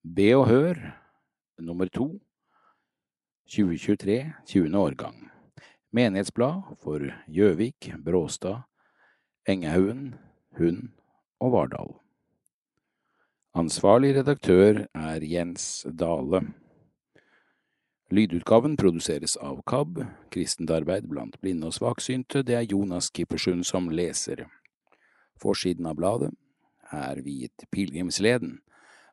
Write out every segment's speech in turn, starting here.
Be og hør nummer to 2023, 20. årgang. Menighetsblad for Gjøvik, Bråstad, Engehaugen, Hund og Vardal. Ansvarlig redaktør er Jens Dale. Lydutgaven produseres av KAB, Kristent arbeid blant blinde og svaksynte. Det er Jonas Kippersund som leser. Forsiden av bladet er viet pilegrimsleden,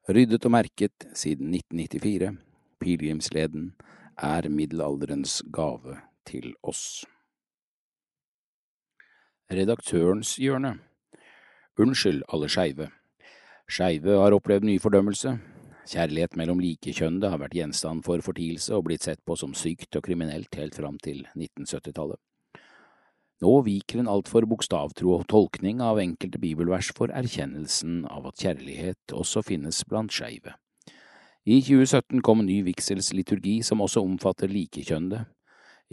ryddet og merket siden 1994. Pilegrimsleden er middelalderens gave til oss. Redaktørens hjørne Unnskyld, alle skeive. Skeive har opplevd mye fordømmelse. Kjærlighet mellom likekjønnede har vært gjenstand for fortielse og blitt sett på som sykt og kriminelt helt fram til 1970-tallet. Nå viker en altfor bokstavtro tolkning av enkelte bibelvers for erkjennelsen av at kjærlighet også finnes blant skeive. I 2017 kom ny vigselsliturgi som også omfatter likekjønnede.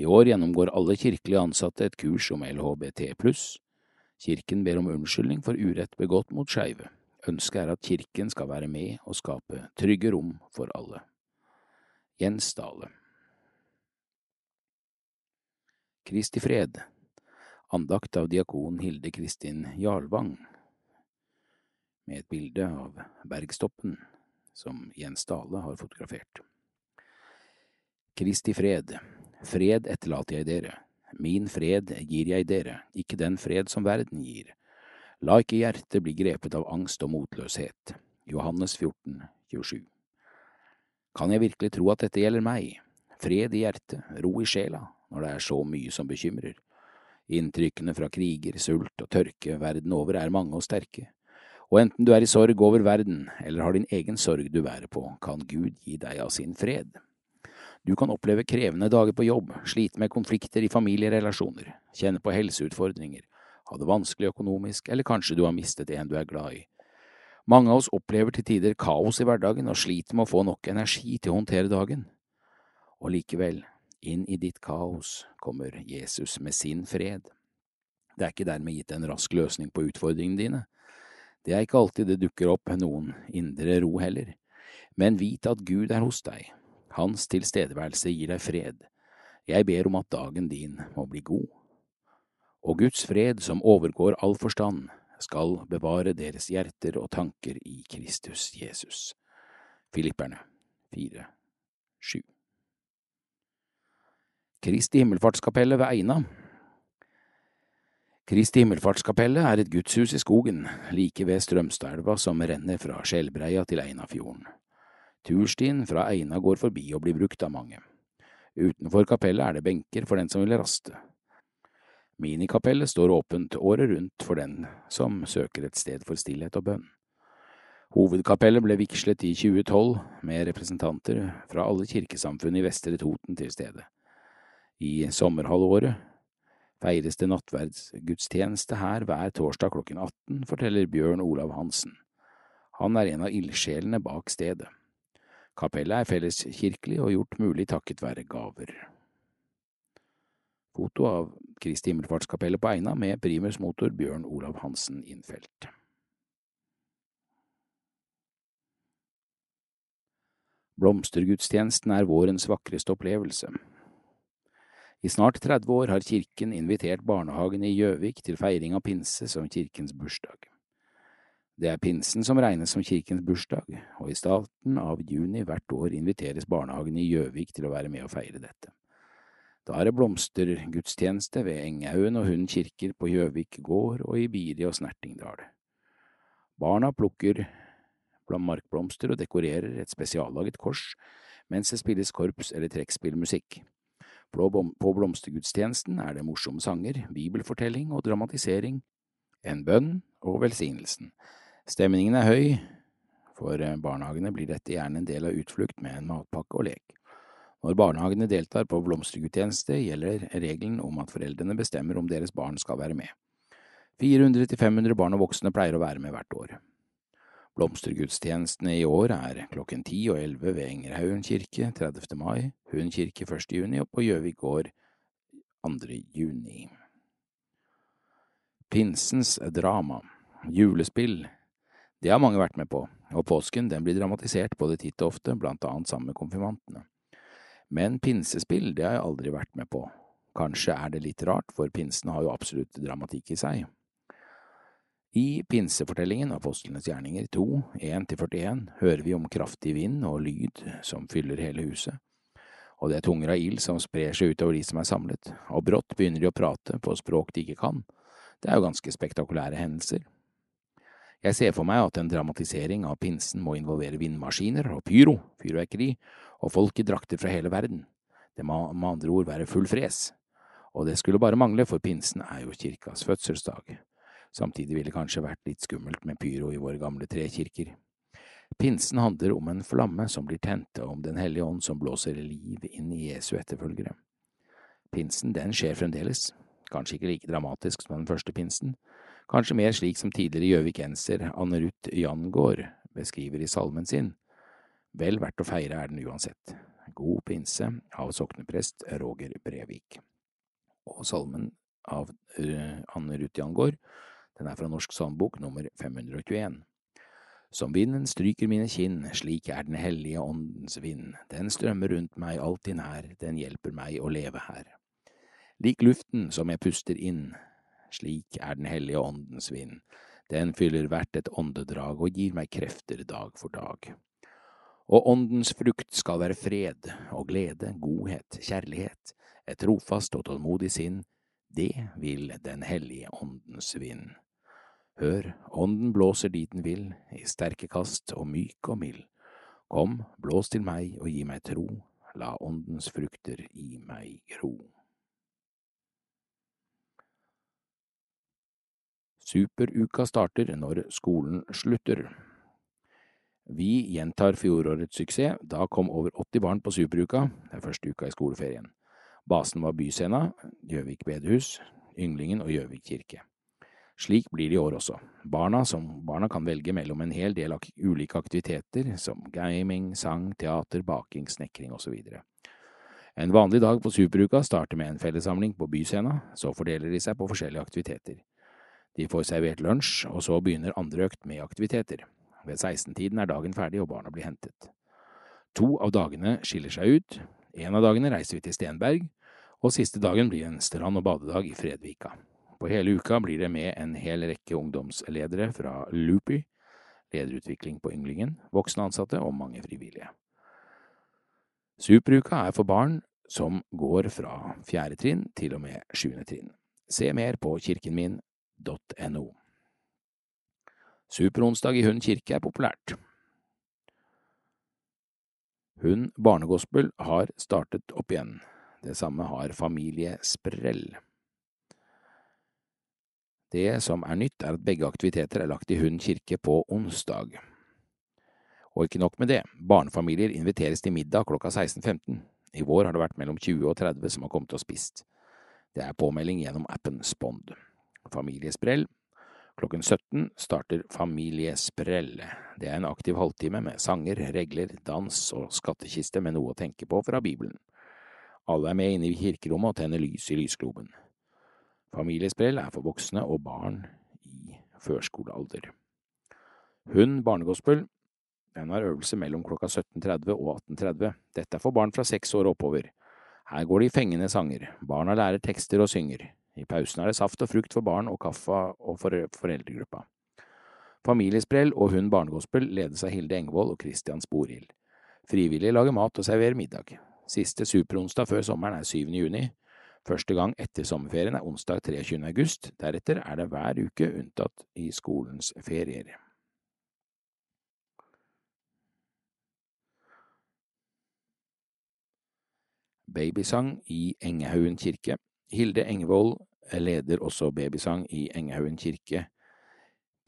I år gjennomgår alle kirkelige ansatte et kurs om LHBT pluss. Kirken ber om unnskyldning for urett begått mot skeive. Ønsket er at kirken skal være med og skape trygge rom for alle. Jens Dale Kristi fred Andakt av diakon Hilde Kristin Jarlvang med et bilde av bergstoppen som Jens Dale har fotografert. Kristi fred, fred etterlater jeg dere, min fred gir jeg dere, ikke den fred som verden gir. La ikke hjertet bli grepet av angst og motløshet. Johannes 14, 27. Kan jeg virkelig tro at dette gjelder meg? Fred i hjertet, ro i sjela, når det er så mye som bekymrer. Inntrykkene fra kriger, sult og tørke verden over er mange og sterke. Og enten du er i sorg over verden, eller har din egen sorg du bærer på, kan Gud gi deg av sin fred. Du kan oppleve krevende dager på jobb, slite med konflikter i familierelasjoner, kjenne på helseutfordringer, ha det vanskelig økonomisk, eller kanskje du har mistet en du er glad i. Mange av oss opplever til tider kaos i hverdagen og sliter med å få nok energi til å håndtere dagen. Og likevel, inn i ditt kaos kommer Jesus med sin fred. Det er ikke dermed gitt en rask løsning på utfordringene dine. Det er ikke alltid det dukker opp noen indre ro heller, men vit at Gud er hos deg. Hans tilstedeværelse gir deg fred. Jeg ber om at dagen din må bli god og Guds fred som overgår all forstand, skal bevare deres hjerter og tanker i Kristus Jesus. Filipperne 4, 7 Kristi himmelfartskapelle ved Eina Kristi himmelfartskapelle er et gudshus i skogen, like ved Strømstadelva som renner fra Skjelbreia til Einafjorden. Turstien fra Eina går forbi og blir brukt av mange. Utenfor kapellet er det benker for den som vil raste. Minikapellet står åpent året rundt for den som søker et sted for stillhet og bønn. Hovedkapellet ble vigslet i 2012 med representanter fra alle kirkesamfunn i Vestre Toten til stede. I sommerhalvåret feires det nattverdsgudstjeneste her hver torsdag klokken 18, forteller Bjørn Olav Hansen. Han er en av ildsjelene bak stedet. Kapellet er felleskirkelig og gjort mulig takket være gaver. Foto av Kristi himmelfartskapellet på Eina med primusmotor Bjørn Olav Hansen Innfelt. Blomstergudstjenesten er vårens vakreste opplevelse. I snart 30 år har kirken invitert barnehagen i Gjøvik til feiring av pinse som kirkens bursdag. Det er pinsen som regnes som kirkens bursdag, og i starten av juni hvert år inviteres barnehagen i Gjøvik til å være med å feire dette. Da er det blomstergudstjeneste ved Enghaugen og Hund kirker på Gjøvik gård og i Biri og Snertingdal. Barna plukker markblomster og dekorerer et spesiallaget kors, mens det spilles korps- eller trekkspillmusikk. På blomstergudstjenesten er det morsomme sanger, bibelfortelling og dramatisering, en bønn og velsignelsen. Stemningen er høy, for barnehagene blir dette gjerne en del av utflukt med en matpakke og lek. Når barnehagene deltar på blomstergudstjeneste, gjelder regelen om at foreldrene bestemmer om deres barn skal være med. 400–500 barn og voksne pleier å være med hvert år. Blomstergudstjenestene i år er klokken ti og 11 ved Engerhaugen kirke 30. mai, Hund kirke 1. juni og på Gjøvik gård 2. juni. Pinsens drama, julespill, Det har mange vært med på, og påsken den blir dramatisert både titt og ofte, blant annet sammen med konfirmantene. Men pinsespill, det har jeg aldri vært med på. Kanskje er det litt rart, for pinsen har jo absolutt dramatikk i seg. I pinsefortellingen Apostlenes gjerninger 2, 1–41, hører vi om kraftig vind og lyd som fyller hele huset, og det er tunger av ild som sprer seg utover de som er samlet, og brått begynner de å prate på språk de ikke kan. Det er jo ganske spektakulære hendelser. Jeg ser for meg at en dramatisering av pinsen må involvere vindmaskiner og pyro, fyrverkeri, og folk i drakter fra hele verden. Det må med andre ord være full fres. Og det skulle bare mangle, for pinsen er jo kirkas fødselsdag. Samtidig ville det kanskje vært litt skummelt med pyro i våre gamle trekirker. Pinsen handler om en flamme som blir tent, og om Den hellige ånd som blåser liv inn i Jesu etterfølgere. Pinsen, den skjer fremdeles, kanskje ikke like dramatisk som den første pinsen, kanskje mer slik som tidligere gjøvikenser Anne Ruth Jangård beskriver i salmen sin. Vel verdt å feire er den uansett. God pinse av sokneprest Roger Brevik. Og salmen av uh, Anne Ruth Jangård, den er fra Norsk Sandbok nummer 521. Som vinden stryker mine kinn, slik er Den hellige åndens vind, den strømmer rundt meg alltid nær, den hjelper meg å leve her. Lik luften som jeg puster inn, slik er Den hellige åndens vind, den fyller hvert et åndedrag og gir meg krefter dag for dag. Og åndens frukt skal være fred og glede, godhet, kjærlighet, et trofast og tålmodig sinn, det vil Den hellige åndens vind. Hør, ånden blåser dit den vil, i sterke kast og myk og mild. Kom, blås til meg og gi meg tro, la åndens frukter i meg gro. Superuka starter når skolen slutter. Vi gjentar fjorårets suksess, da kom over 80 barn på superuka, den første uka i skoleferien. Basen var Byscena, Gjøvik bedehus, Ynglingen og Gjøvik kirke. Slik blir det i år også. Barna, som, barna kan velge mellom en hel del ak ulike aktiviteter, som gaming, sang, teater, baking, snekring osv. En vanlig dag på Superuka starter med en fellessamling på Byscena, så fordeler de seg på forskjellige aktiviteter. De får servert lunsj, og så begynner andre økt med aktiviteter. Ved 16-tiden er dagen ferdig og barna blir hentet. To av dagene skiller seg ut. En av dagene reiser vi til Stenberg, og siste dagen blir en strand- og badedag i Fredvika. På hele uka blir det med en hel rekke ungdomsledere fra Loopy, lederutvikling på Ynglingen, voksne ansatte og mange frivillige. Superuka er for barn som går fra fjerde trinn til og med sjuende trinn. Se mer på kirkenmin.no. Superonsdag i Hund kirke er populært. Hund barnegospel har startet opp igjen. Det samme har Familie Sprell. Det som er nytt, er at begge aktiviteter er lagt i Hund kirke på onsdag. Og ikke nok med det, barnefamilier inviteres til middag klokka 16.15. I vår har det vært mellom 20 og 30 som har kommet og spist. Det er påmelding gjennom appen Spond. Familiesprell. Klokken 17 starter Familiesprell. Det er en aktiv halvtime med sanger, regler, dans og skattkiste med noe å tenke på fra Bibelen. Alle er med inne i kirkerommet og tenner lys i lysgloben. Familiesprell er for voksne og barn i førskolealder. Hund barnegospel den har øvelse mellom klokka 17.30 og 18.30. Dette er for barn fra seks år oppover. Her går det i fengende sanger, barna lærer tekster og synger. I pausen er det saft og frukt for barn og kaffe og for foreldregruppa. Familiesprell og Hund barnegospel ledes av Hilde Engvold og Christian Sporhild. Frivillige lager mat og serverer middag. Siste superonsdag før sommeren er 7. juni. Første gang etter sommerferien er onsdag 23. august, deretter er det hver uke unntatt i skolens ferier. Babysang i Engehaugen kirke Hilde Engevold leder også babysang i Engehaugen kirke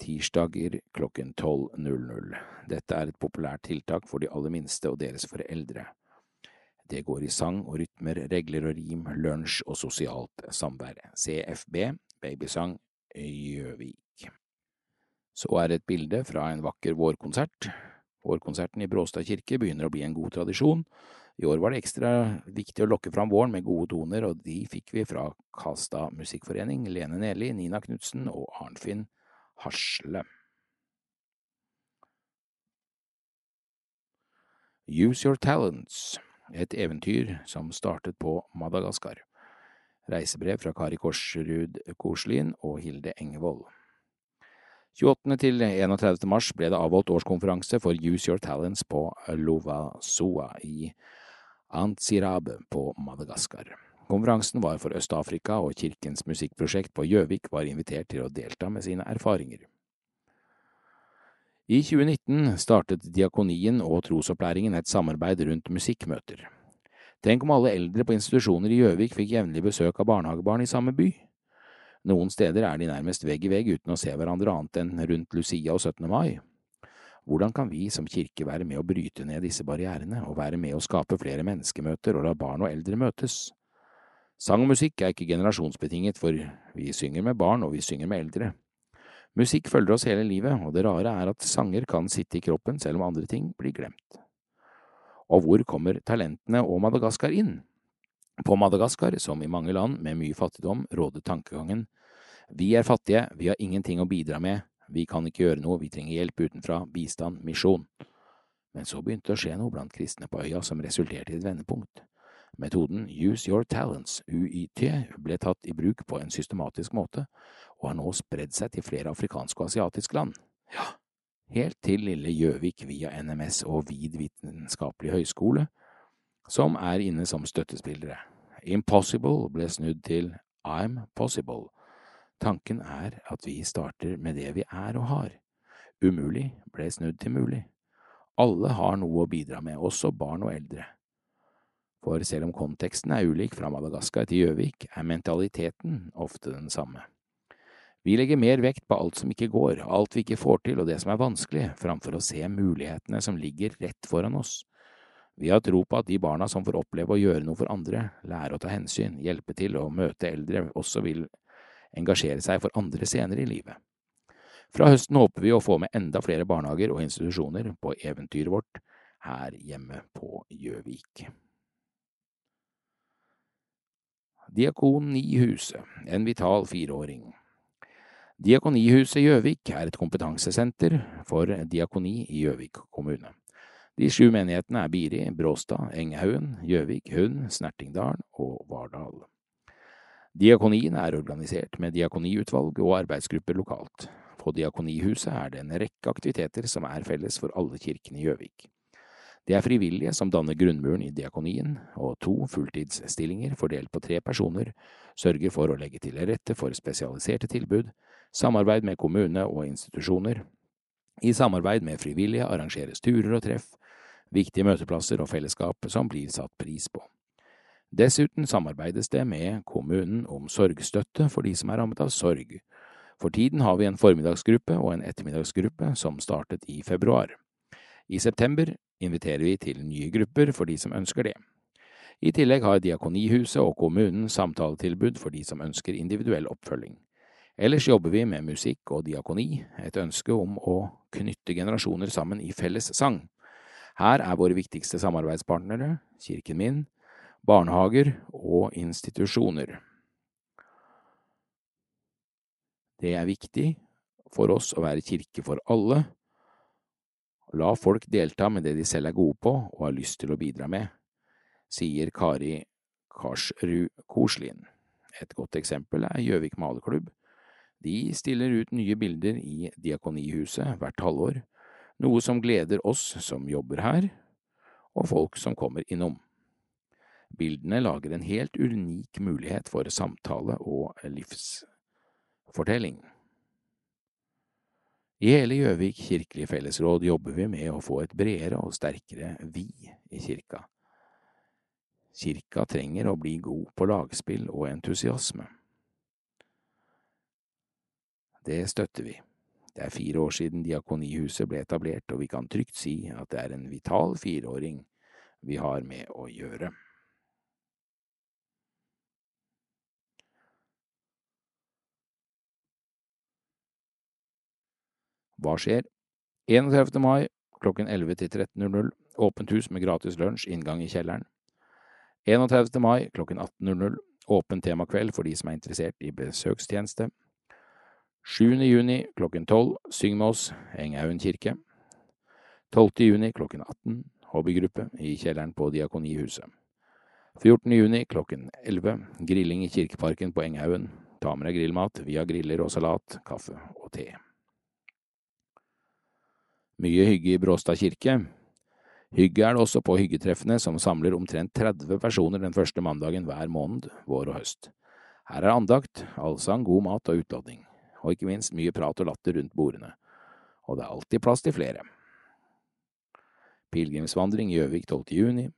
tirsdager klokken 12.00. Dette er et populært tiltak for de aller minste og deres foreldre. Det går i sang og rytmer, regler og rim, lunsj og sosialt samvær. CFB, Babysang, Gjøvik. Så er det et bilde fra en vakker vårkonsert. Vårkonserten i Bråstad kirke begynner å bli en god tradisjon. I år var det ekstra viktig å lokke fram våren med gode toner, og de fikk vi fra Kasta Musikkforening, Lene Neli, Nina Knutsen og Arnfinn Hasle. Use Your Talents et eventyr som startet på Madagaskar. Reisebrev fra Kari Korsrud Koslien og Hilde Engevold. 28. til 31. mars ble det avholdt årskonferanse for Use Your Talents på Lovasoa i Antsirabe på Madagaskar. Konferansen var for Øst-Afrika, og Kirkens musikkprosjekt på Gjøvik var invitert til å delta med sine erfaringer. I 2019 startet Diakonien og Trosopplæringen et samarbeid rundt musikkmøter. Tenk om alle eldre på institusjoner i Gjøvik fikk jevnlig besøk av barnehagebarn i samme by. Noen steder er de nærmest vegg i vegg uten å se hverandre annet enn rundt Lucia og 17. mai. Hvordan kan vi som kirke være med å bryte ned disse barrierene, og være med å skape flere menneskemøter og la barn og eldre møtes? Sang og musikk er ikke generasjonsbetinget, for vi synger med barn og vi synger med eldre. Musikk følger oss hele livet, og det rare er at sanger kan sitte i kroppen selv om andre ting blir glemt. Og hvor kommer talentene og Madagaskar inn? På Madagaskar, som i mange land med mye fattigdom, råder tankegangen vi er fattige, vi har ingenting å bidra med, vi kan ikke gjøre noe, vi trenger hjelp utenfra, bistand, misjon. Men så begynte det å skje noe blant kristne på øya som resulterte i et vendepunkt. Metoden Use Your Talents, UiT, ble tatt i bruk på en systematisk måte, og har nå spredd seg til flere afrikanske og asiatiske land. Ja, helt til lille Gjøvik via NMS og Vid vitenskapelig høgskole, som er inne som støttespillere. Impossible ble snudd til I'm possible. Tanken er at vi starter med det vi er og har. Umulig ble snudd til mulig. Alle har noe å bidra med, også barn og eldre. For selv om konteksten er ulik fra Madagaskar til Gjøvik, er mentaliteten ofte den samme. Vi legger mer vekt på alt som ikke går, alt vi ikke får til og det som er vanskelig, framfor å se mulighetene som ligger rett foran oss. Vi har tro på at de barna som får oppleve å gjøre noe for andre, lære å ta hensyn, hjelpe til og møte eldre, også vil engasjere seg for andre senere i livet. Fra høsten håper vi å få med enda flere barnehager og institusjoner på eventyret vårt her hjemme på Gjøvik. Diakon huset, en vital fireåring. Diakonihuset Gjøvik er et kompetansesenter for diakoni i Gjøvik kommune. De sju menighetene er Biri, Bråstad, Enghaugen, Gjøvik, Hund, Snertingdalen og Vardal. Diakonien er organisert med diakoniutvalg og arbeidsgrupper lokalt. På Diakonihuset er det en rekke aktiviteter som er felles for alle kirkene i Gjøvik. Det er frivillige som danner grunnmuren i diakonien, og to fulltidsstillinger fordelt på tre personer sørger for å legge til rette for spesialiserte tilbud, samarbeid med kommune og institusjoner. I samarbeid med frivillige arrangeres turer og treff, viktige møteplasser og fellesskap som blir satt pris på. Dessuten samarbeides det med kommunen om sorgstøtte for de som er rammet av sorg. For tiden har vi en formiddagsgruppe og en ettermiddagsgruppe som startet i februar. I september inviterer vi til nye grupper for de som ønsker det. I tillegg har Diakonihuset og kommunen samtaletilbud for de som ønsker individuell oppfølging. Ellers jobber vi med musikk og diakoni, et ønske om å knytte generasjoner sammen i felles sang. Her er våre viktigste samarbeidspartnere Kirken min, barnehager og institusjoner. Det er viktig for oss å være kirke for alle, La folk delta med det de selv er gode på og har lyst til å bidra med, sier Kari Karsrud Koslien. Et godt eksempel er Gjøvik Maleklubb. De stiller ut nye bilder i Diakonihuset hvert halvår, noe som gleder oss som jobber her, og folk som kommer innom. Bildene lager en helt unik mulighet for samtale og livsfortelling. I hele Gjøvik kirkelige fellesråd jobber vi med å få et bredere og sterkere vi i kirka. Kirka trenger å bli god på lagspill og entusiasme. Det støtter vi. Det er fire år siden Diakonihuset ble etablert, og vi kan trygt si at det er en vital fireåring vi har med å gjøre. Hva skjer? 31. mai klokken 11 til 13.00 åpent hus med gratis lunsj, inngang i kjelleren. 31. mai klokken 18.00 åpen temakveld for de som er interessert i besøkstjeneste. 7. juni klokken 12 Syng med oss, Enghaugen kirke. 12. juni klokken 18 Hobbygruppe i kjelleren på Diakonihuset. 14. juni klokken 11. Grilling i Kirkeparken på Enghaugen. Ta med deg grillmat, via griller og salat, kaffe og te. Mye hygge i Bråstad kirke. Hygge er det også på hyggetreffene, som samler omtrent 30 personer den første mandagen hver måned, vår og høst. Her er andakt, allsang, god mat og utladning, og ikke minst mye prat og latter rundt bordene. Og det er alltid plass til flere. Pilegrimsvandring Gjøvik 12. juni.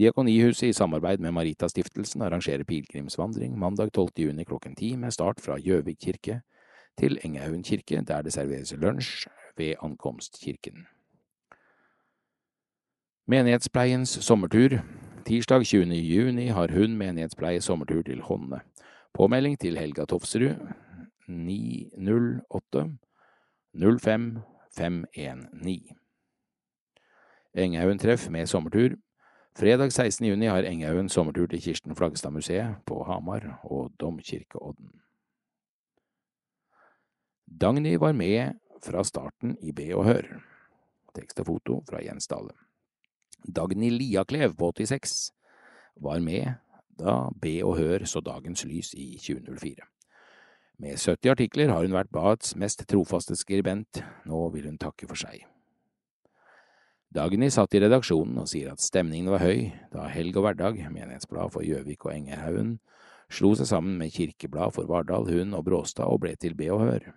Diakonihuset i samarbeid med Maritastiftelsen arrangerer pilegrimsvandring mandag 12. juni klokken ti med start fra Gjøvik kirke til Engehaugen kirke, der det serveres lunsj ved ankomstkirken. Menighetspleiens sommertur Tirsdag 20. juni har hun menighetspleie sommertur til Hånne. Påmelding til Helga Tofsrud 908 05 519. Enghaugen-treff med sommertur. Fredag 16. juni har Enghaugen sommertur til Kirsten Flagstad-museet på Hamar og Domkirkeodden. Dagny var med fra starten i Be og Hør. Tekst og foto fra Jens Dale. Dagny Liaklev på 86 var med da Be og Hør så dagens lys i 2004. Med 70 artikler har hun vært badets mest trofaste skribent, nå vil hun takke for seg. Dagny satt i redaksjonen og sier at stemningen var høy da Helg og Hverdag, menighetsblad for Gjøvik og Engerhaugen, slo seg sammen med Kirkeblad for Vardal, Hund og Bråstad og ble til Be og Hør.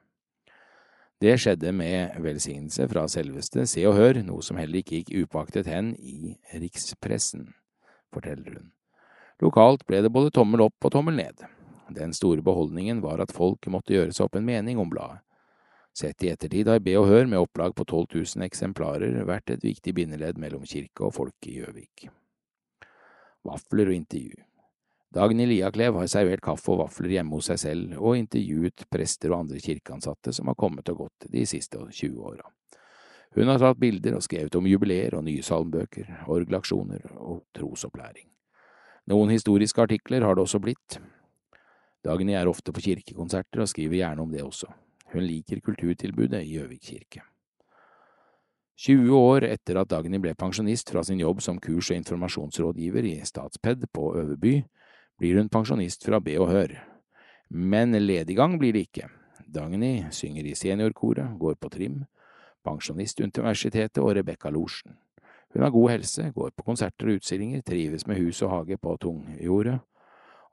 Det skjedde med velsignelse fra selveste Se og Hør, noe som heller ikke gikk upåaktet hen i rikspressen, forteller hun. Lokalt ble det både tommel opp og tommel ned. Den store beholdningen var at folk måtte gjøre seg opp en mening om bladet. Sett i ettertid har Be og Hør med opplag på 12 000 eksemplarer vært et viktig bindeledd mellom kirke og folk i Gjøvik. Vafler og intervju. Dagny Liaklev har servert kaffe og vafler hjemme hos seg selv og intervjuet prester og andre kirkeansatte som har kommet og gått de siste 20 åra. Hun har tatt bilder og skrevet om jubileer og nye salmbøker, orgelaksjoner og trosopplæring. Noen historiske artikler har det også blitt. Dagny er ofte på kirkekonserter og skriver gjerne om det også. Hun liker kulturtilbudet i Gjøvik kirke. 20 år etter at Dagny ble pensjonist fra sin jobb som kurs- og informasjonsrådgiver i Statsped på Øverby, blir hun pensjonist fra Be og Hør. Men lediggang blir det ikke. Dagny synger i seniorkoret, går på trim, Pensjonistuniversitetet og Rebekka Losjen. Hun har god helse, går på konserter og utstillinger, trives med hus og hage på tungjordet,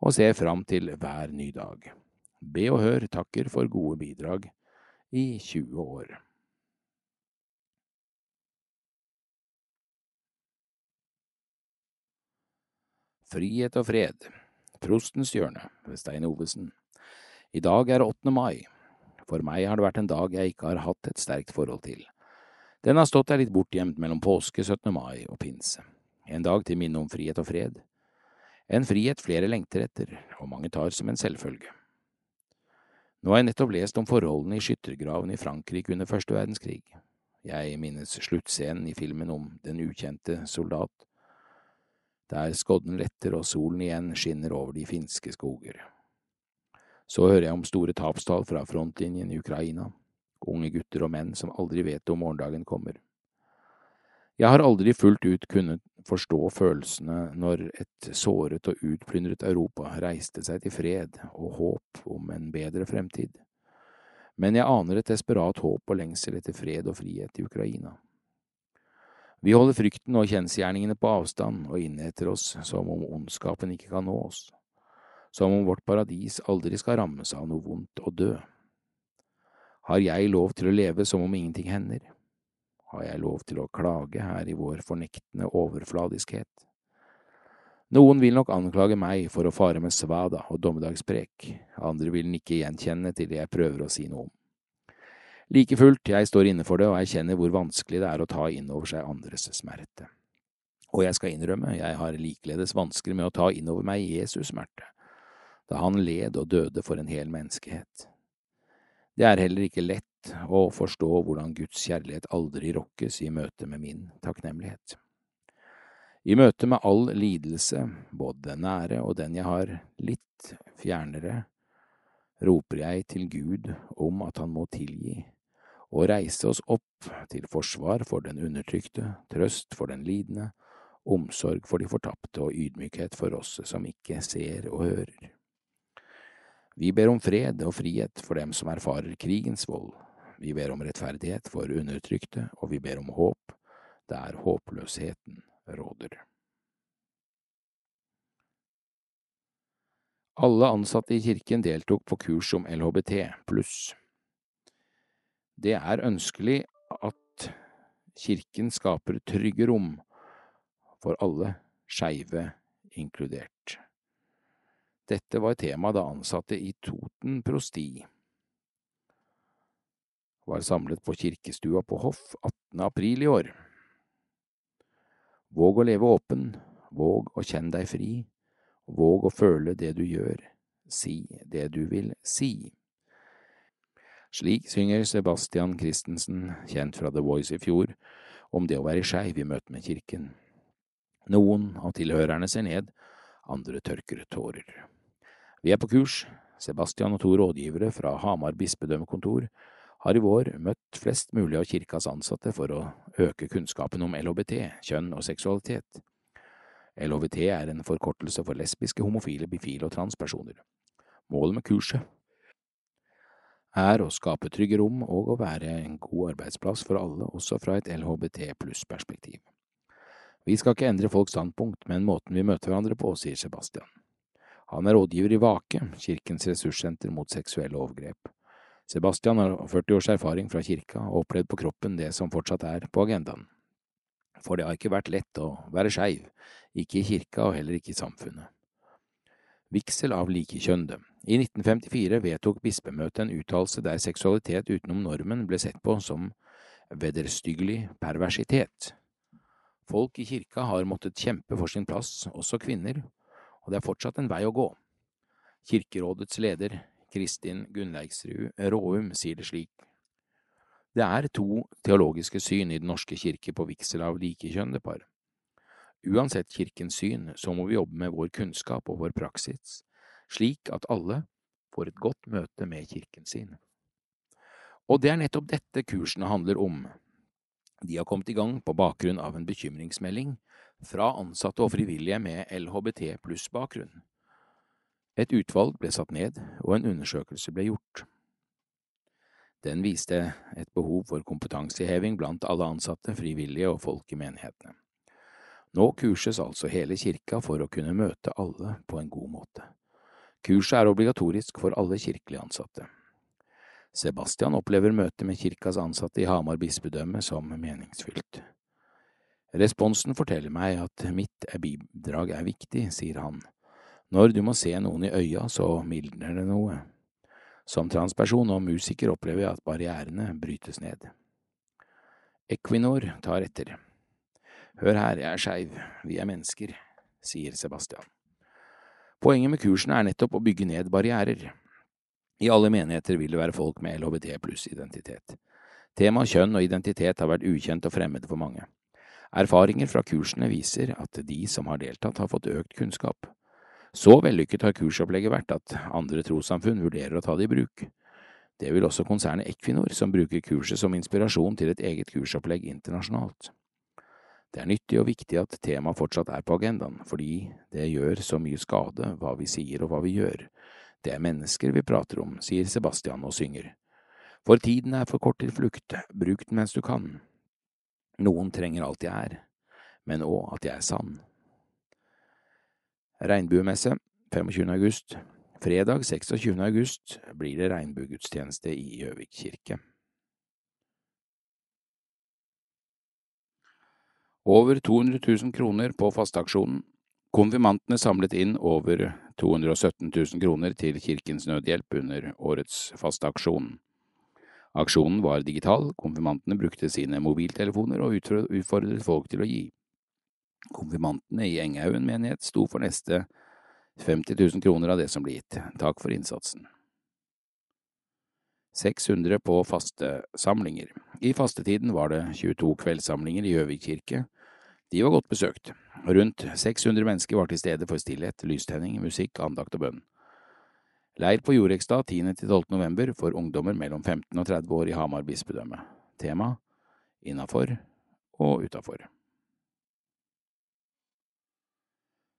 og ser fram til hver ny dag. Be og Hør takker for gode bidrag i 20 år. Frihet og fred. Prostens hjørne ved Stein Ovesen. I dag er 8. mai. For meg har det vært en dag jeg ikke har hatt et sterkt forhold til. Den har stått der litt bortgjemt mellom påske, 17. mai og pinse. En dag til minne om frihet og fred. En frihet flere lengter etter, og mange tar som en selvfølge. Nå har jeg nettopp lest om forholdene i skyttergraven i Frankrike under første verdenskrig. Jeg minnes sluttscenen i filmen om Den ukjente soldat, der skodden letter og solen igjen skinner over de finske skoger. Så hører jeg om store tapstall fra frontlinjen i Ukraina, unge gutter og menn som aldri vet om morgendagen kommer. Jeg har aldri fullt ut kunnet forstå følelsene når et såret og utplyndret Europa reiste seg til fred og håp om en bedre fremtid, men jeg aner et desperat håp og lengsel etter fred og frihet i Ukraina. Vi holder frykten og kjensgjerningene på avstand og innheter oss som om ondskapen ikke kan nå oss, som om vårt paradis aldri skal rammes av noe vondt og dø. Har jeg lov til å leve som om ingenting hender? Har jeg lov til å klage her i vår fornektende overfladiskhet? Noen vil nok anklage meg for å fare med svada og dommedagsprek, andre vil nikke gjenkjenne til det jeg prøver å si noe om. Like fullt, jeg står inne for det og erkjenner hvor vanskelig det er å ta inn over seg andres smerte. Og jeg skal innrømme, jeg har likeledes vansker med å ta inn over meg Jesus' smerte, da han led og døde for en hel menneskehet. Det er heller ikke lett å forstå hvordan Guds kjærlighet aldri rokkes i møte med min takknemlighet. I møte med all lidelse, både den nære og den jeg har litt fjernere, roper jeg til Gud om at han må tilgi og reise oss opp til forsvar for den undertrykte, trøst for den lidende, omsorg for de fortapte og ydmykhet for oss som ikke ser og hører. Vi ber om fred og frihet for dem som erfarer krigens vold, vi ber om rettferdighet for undertrykte, og vi ber om håp der håpløsheten råder. Alle ansatte i kirken deltok på kurs om LHBT pluss. Det er ønskelig at kirken skaper trygge rom for alle, skeive inkludert. Dette var tema da ansatte i Toten prosti var samlet på kirkestua på Hoff 18. april i år. Våg å leve åpen, våg å kjenne deg fri, våg å føle det du gjør, si det du vil si. Slik synger Sebastian Christensen, kjent fra The Voice i fjor, om det å være skeiv i møte med kirken. Noen av tilhørerne ser ned, andre tørker tårer. Vi er på kurs, Sebastian og to rådgivere fra Hamar bispedømmekontor har i vår møtt flest mulig av kirkas ansatte for å øke kunnskapen om LHBT, kjønn og seksualitet. LHBT er en forkortelse for lesbiske, homofile, bifile og transpersoner. Målet med kurset er å skape trygge rom og å være en god arbeidsplass for alle, også fra et LHBT pluss-perspektiv. Vi skal ikke endre folks standpunkt, men måten vi møter hverandre på, sier Sebastian. Han er rådgiver i Vake, kirkens ressurssenter mot seksuelle overgrep. Sebastian har 40 års erfaring fra kirka og opplevd på kroppen det som fortsatt er på agendaen. For det har ikke vært lett å være skeiv, ikke i kirka og heller ikke i samfunnet. Vigsel av likekjønnede. I 1954 vedtok bispemøtet en uttalelse der seksualitet utenom normen ble sett på som vederstyggelig perversitet. Folk i kirka har måttet kjempe for sin plass, også kvinner, og det er fortsatt en vei å gå. Kirkerådets leder, Kristin Gunnleiksrud Råum sier det slik. Det er to teologiske syn i Den norske kirke på vigsel av likekjønnede par. Uansett kirkens syn, så må vi jobbe med vår kunnskap og vår praksis, slik at alle får et godt møte med kirken sin. Og det er nettopp dette kursene handler om. De har kommet i gang på bakgrunn av en bekymringsmelding fra ansatte og frivillige med LHBT pluss-bakgrunn. Et utvalg ble satt ned, og en undersøkelse ble gjort. Den viste et behov for kompetanseheving blant alle ansatte, frivillige og folk i menighetene. Nå kurses altså hele kirka for å kunne møte alle på en god måte. Kurset er obligatorisk for alle kirkelige ansatte. Sebastian opplever møtet med kirkas ansatte i Hamar bispedømme som meningsfylt. Responsen forteller meg at mitt bidrag er viktig, sier han når du må se noen i øya, så mildner det noe. Som transperson og musiker opplever jeg at barrierene brytes ned. Equinor tar etter. Hør her, jeg er skeiv, vi er mennesker, sier Sebastian. Poenget med kursene er nettopp å bygge ned barrierer. I alle menigheter vil det være folk med LHBT pluss-identitet. Temaet kjønn og identitet har vært ukjent og fremmed for mange. Erfaringer fra kursene viser at de som har deltatt, har fått økt kunnskap. Så vellykket har kursopplegget vært at andre trossamfunn vurderer å ta det i bruk. Det vil også konsernet Equinor, som bruker kurset som inspirasjon til et eget kursopplegg internasjonalt. Det er nyttig og viktig at temaet fortsatt er på agendaen, fordi det gjør så mye skade hva vi sier og hva vi gjør. Det er mennesker vi prater om, sier Sebastian og synger. For tiden er for kort til flukt, bruk den mens du kan. Noen trenger alt jeg er, men òg at jeg er sann. Regnbuemesse 25. august. Fredag 26. august blir det regnbuegudstjeneste i Gjøvik kirke. Over 200 000 kroner på fasteaksjonen. Konfirmantene samlet inn over 217 000 kroner til Kirkens Nødhjelp under årets fasteaksjon. Aksjonen var digital, konfirmantene brukte sine mobiltelefoner og utfordret folk til å gi. Konfirmantene i Enghaugen menighet sto for neste 50 000 kroner av det som ble gitt. Takk for innsatsen. 600 på fastesamlinger. I fastetiden var det 22 kveldssamlinger i Gjøvik kirke. De var godt besøkt. Rundt 600 mennesker var til stede for stillhet, lystenning, musikk, andakt og bønn. Leir på Jorekstad 10.–12. november for ungdommer mellom 15 og 30 år i Hamar bispedømme. Tema innafor og utafor.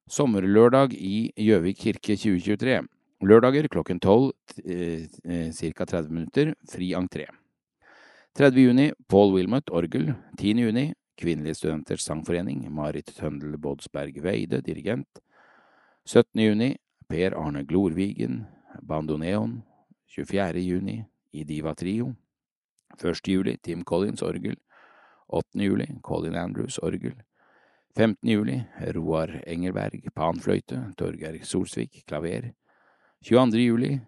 Sommerlørdag i Gjøvik kirke 2023. Lørdager klokken 12, eh, ca. 30 minutter, fri entré. 30. juni Paul Wilmot, orgel. 10. juni Kvinnelige studenters sangforening, Marit Tøndel Bådsberg Veide, dirigent. 17. juni Per Arne Glorvigen, bandoneon. 24. juni Idiva Trio. 1. juli Tim Collins, orgel. 8. juli Colin Andrews, orgel. 15. juli Roar Engelberg, panfløyte. Torgeir Solsvik, klaver. 22. juli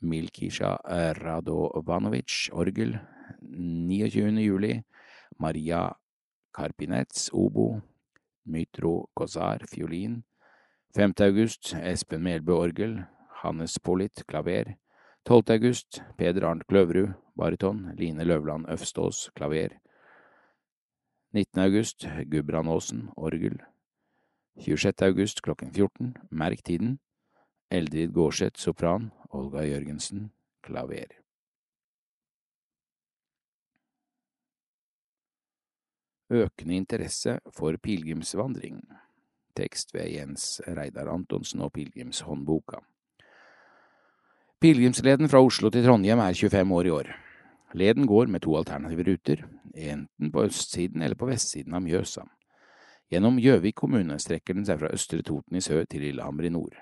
Milkisha Radovanovic, orgel. 29. juli Maria Karpinets, obo. Mytro Kozar, fiolin. 5. august Espen Melbø, orgel. Hannes Pollitt, klaver. 12. august Peder Arnt Kløverud, bariton. Line Løvland Øfstås, klaver. 19. august Gudbrandåsen, orgel. 26. august klokken 14, merk tiden. Eldrid Gårdseth, sopran. Olga Jørgensen, klaver. Økende interesse for pilegrimsvandring. Tekst ved Jens Reidar Antonsen og Pilegrimshåndboka. Pilegrimsleden fra Oslo til Trondheim er 25 år i år. Leden går med to alternative ruter, enten på østsiden eller på vestsiden av Mjøsa. Gjennom Gjøvik kommune strekker den seg fra Østre Toten i sør til Lillehammer i nord.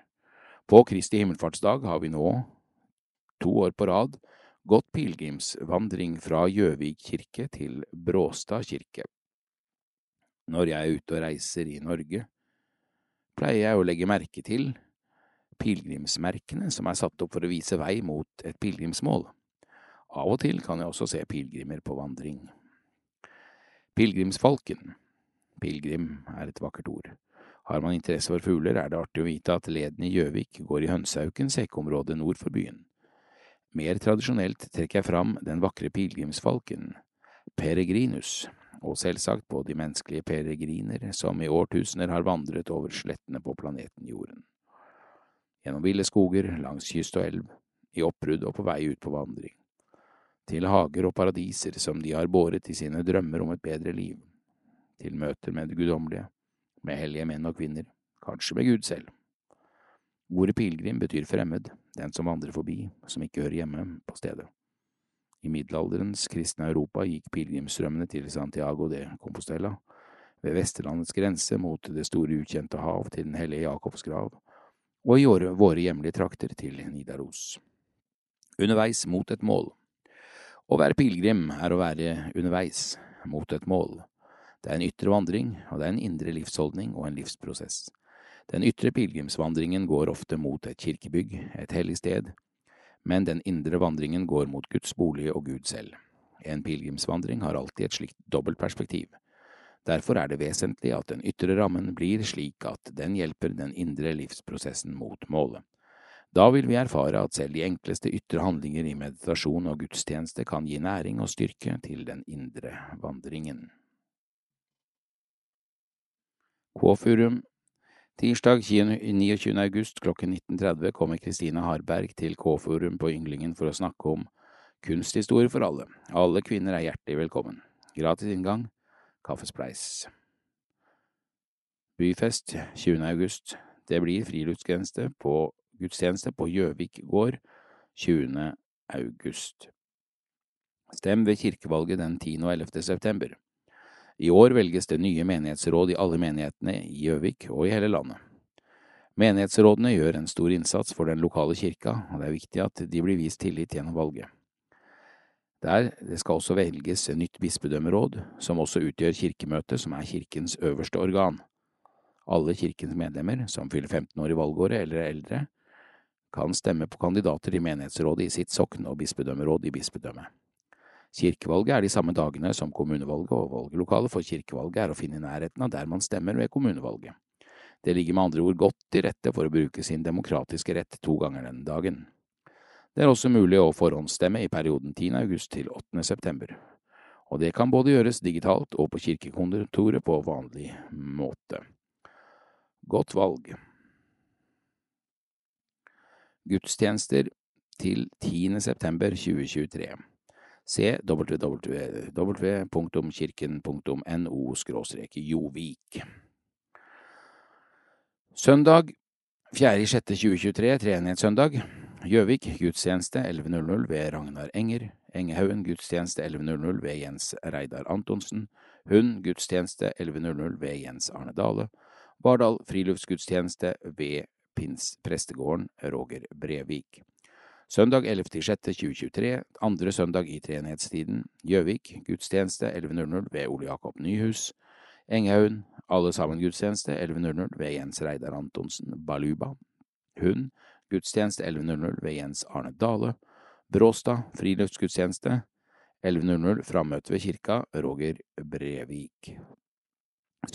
På Kristi himmelfartsdag har vi nå, to år på rad, gått pilegrimsvandring fra Gjøvik kirke til Bråstad kirke. Når jeg er ute og reiser i Norge, pleier jeg å legge merke til pilegrimsmerkene som er satt opp for å vise vei mot et pilegrimsmål. Av og til kan jeg også se pilegrimer på vandring. Pilegrimsfalken. Pilegrim er et vakkert ord. Har man interesse for fugler, er det artig å vite at leden i Gjøvik går i Hønsaukens hekkeområde nord for byen. Mer tradisjonelt trekker jeg fram den vakre pilegrimsfalken, peregrinus, og selvsagt på de menneskelige peregriner som i årtusener har vandret over slettene på planeten Jorden. Gjennom ville skoger, langs kyst og elv, i oppbrudd og på vei ut på vandring. Til hager og paradiser som de har båret i sine drømmer om et bedre liv. Til møter med det guddommelige, med hellige menn og kvinner, kanskje med Gud selv. Ordet pilegrim betyr fremmed, den som vandrer forbi, som ikke hører hjemme på stedet. I middelalderens kristne Europa gikk pilegrimsstrømmene til Santiago de Compostela, ved Vesterlandets grense mot det store ukjente hav til Den hellige Jakobs grav, og i våre hjemlige trakter til Nidaros. Underveis mot et mål. Å være pilegrim er å være underveis, mot et mål. Det er en ytre vandring, og det er en indre livsholdning og en livsprosess. Den ytre pilegrimsvandringen går ofte mot et kirkebygg, et hellig sted, men den indre vandringen går mot Guds bolig og Gud selv. En pilegrimsvandring har alltid et slikt dobbeltperspektiv. Derfor er det vesentlig at den ytre rammen blir slik at den hjelper den indre livsprosessen mot målet. Da vil vi erfare at selv de enkleste ytre handlinger i meditasjon og gudstjeneste kan gi næring og styrke til den indre vandringen. Kåfurum Tirsdag 29. august klokken 19.30 kommer Kristine Harberg til K-forum på Ynglingen for å snakke om kunsthistorie for alle. Alle kvinner er hjertelig velkommen. Gratis inngang, kaffespleis. Byfest 20. august. Det blir friluftsgudstjeneste på, gudstjeneste på Gjøvik gård 20. august. Stem ved kirkevalget den 10. og 11. september. I år velges det nye menighetsråd i alle menighetene i Gjøvik og i hele landet. Menighetsrådene gjør en stor innsats for den lokale kirka, og det er viktig at de blir vist tillit gjennom valget. Der det skal også velges nytt bispedømmeråd, som også utgjør kirkemøtet, som er kirkens øverste organ. Alle kirkens medlemmer som fyller 15 år i valgåret eller er eldre, kan stemme på kandidater i menighetsrådet i sitt sokn og bispedømmeråd i bispedømmet. Kirkevalget er de samme dagene som kommunevalget, og valglokalet for kirkevalget er å finne i nærheten av der man stemmer ved kommunevalget. Det ligger med andre ord godt til rette for å bruke sin demokratiske rett to ganger denne dagen. Det er også mulig å forhåndsstemme i perioden 10. august til 8. september, og det kan både gjøres digitalt og på kirkekontoret på vanlig måte. Godt valg. Gudstjenester til 10. september 2023. Www.kirken.no jovik. Søndag 4.6.2023, treenighetssøndag. Gjøvik gudstjeneste 11.00 ved Ragnar Enger. Engehaugen gudstjeneste 11.00 ved Jens Reidar Antonsen. Hund gudstjeneste 11.00 ved Jens Arne Dale. Vardal friluftsgudstjeneste ved Pins prestegården Roger Brevik. Søndag 11.06.2023, andre søndag i treenighetstiden. Gjøvik gudstjeneste 11.00 ved Ole Jakob Nyhus. Engehaugen alle sammen gudstjeneste 11.00 ved Jens Reidar Antonsen Baluba. Hund gudstjeneste 11.00 ved Jens Arne Dale. Bråstad friluftsgudstjeneste 11.00 frammøte ved kirka Roger Brevik.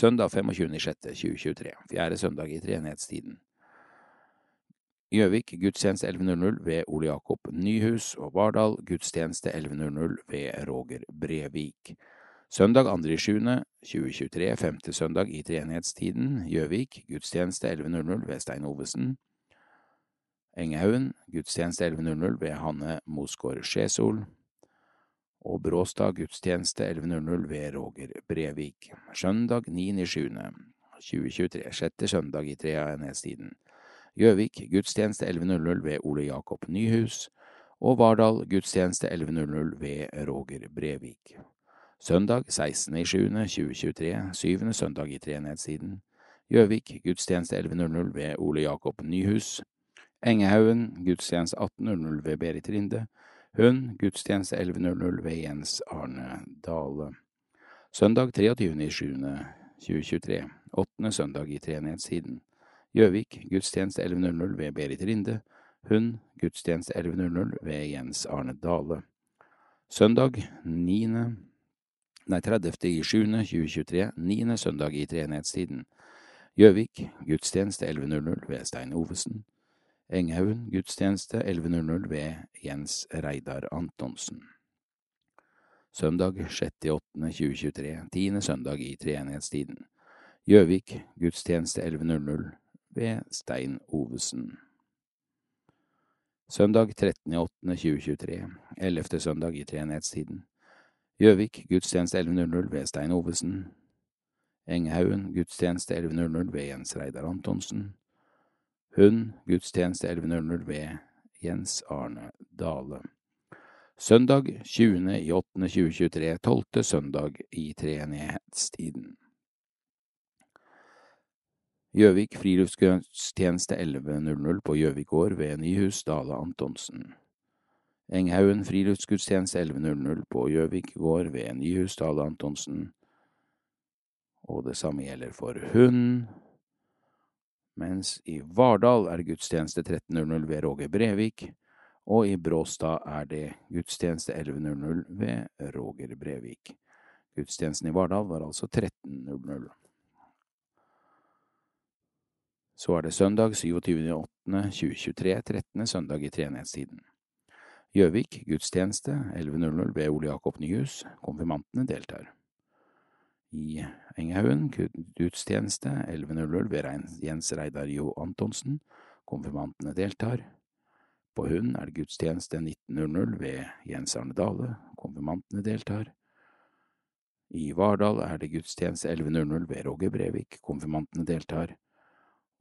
Søndag 25.06.2023, fjerde søndag i treenighetstiden. Gjøvik gudstjeneste 11.00 ved Ole Jakob Nyhus og Vardal gudstjeneste 11.00 ved Roger Brevik. Søndag 2.7.2023, femte søndag i treenighetstiden, Gjøvik gudstjeneste 11.00 ved Stein Ovesen. Engehaugen gudstjeneste 11.00 ved Hanne Mosgaard Skjesol. Og Bråstad gudstjeneste 11.00 ved Roger Brevik. Søndag 9.7.2023, sjette søndag i treenighetstiden. Gjøvik gudstjeneste 11.00 ved Ole Jakob Nyhus. Og Vardal gudstjeneste 11.00 ved Roger Brevik. Søndag 16.07.2023, syvende søndag i treenighetstiden. Gjøvik gudstjeneste 11.00 ved Ole Jakob Nyhus. Engehaugen gudstjeneste 18.00 ved Berit Rinde. Hund gudstjeneste 11.00 ved Jens Arne Dale. Søndag 23.07.2023, åttende søndag i treenighetstiden. Gjøvik gudstjeneste 11.00 ved Berit Rinde. Hund gudstjeneste 11.00 ved Jens Arne Dale. Søndag 9. Nei, 30. i 7. 2023, niende søndag i treenighetstiden. Gjøvik gudstjeneste 11.00 ved Stein Ovesen. Enghaugen gudstjeneste 11.00 ved Jens Reidar Antonsen. Søndag 6.8.2023, tiende søndag i treenighetstiden. Gjøvik gudstjeneste 11.00 ved Stein Ovesen. Søndag 13.8.2023, ellevte søndag i treenighetstiden. Gjøvik gudstjeneste 11.00 ved Stein Ovesen. Enghaugen gudstjeneste 11.00 ved Jens Reidar Antonsen. Hund gudstjeneste 11.00 ved Jens Arne Dale. Søndag 20.8.2023, tolvte søndag i treenighetstiden. Gjøvik friluftsgudstjeneste 11.00 på Gjøvik gård ved Nyhus Dale Antonsen. Enghaugen friluftsgudstjeneste 11.00 på Gjøvik gård ved Nyhus Dale Antonsen. Og det samme gjelder for hund. Mens i Vardal er gudstjeneste 13.00 ved Roger Brevik, og i Bråstad er det gudstjeneste 11.00 ved Roger Brevik. Gudstjenesten i Vardal var altså 13.00. Så er det søndag 27.8.2023, 13. søndag i treenighetstiden. Gjøvik gudstjeneste 11.00 ved Ole Jakob Nyhus, konfirmantene deltar. I Engehaugen gudstjeneste 11.00 ved Jens Reidar Jo Antonsen, konfirmantene deltar. På Hund er det gudstjeneste 19.00 ved Jens Arne Dale, konfirmantene deltar. I Vardal er det gudstjeneste 11.00 ved Roger Brevik, konfirmantene deltar.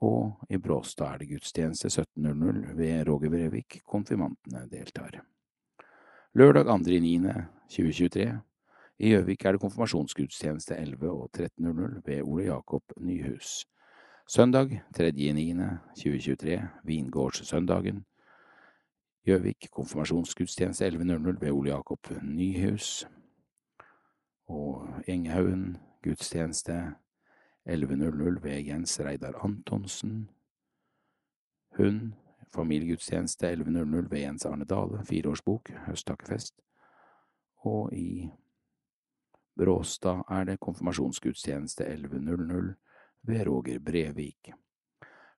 Og i Bråstad er det gudstjeneste 17.00 ved Roger Brevik, konfirmantene deltar. Lørdag 2.9.2023 i Gjøvik er det konfirmasjonsgudstjeneste 11 og 13.00 ved Ole Jakob Nyhus. Søndag 3.9.2023, Vingårdssøndagen. Gjøvik konfirmasjonsgudstjeneste 11.00 ved Ole Jakob Nyhus. Og Engehaugen gudstjeneste 11.00 ved Jens Reidar Antonsen. Hund familiegudstjeneste 11.00 ved Jens Arne Dale, fireårsbok, høsttakkefest. Og i Bråstad er det konfirmasjonsgudstjeneste 11.00 ved Roger Brevik.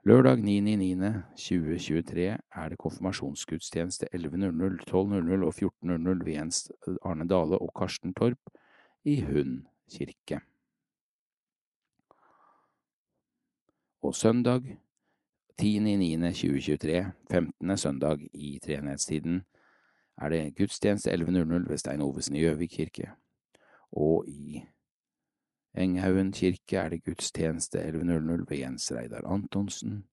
Lørdag 9.9.2023 er det konfirmasjonsgudstjeneste 11.00, 12.00 og 14.00 ved Jens Arne Dale og Karsten Torp i Hund kirke. Og søndag 10.9.2023, 15. søndag i treenighetstiden, er det gudstjeneste 11.00 ved Stein Ovesen i Gjøvik kirke, og i Enghaugen kirke er det gudstjeneste 11.00 ved Jens Reidar Antonsen.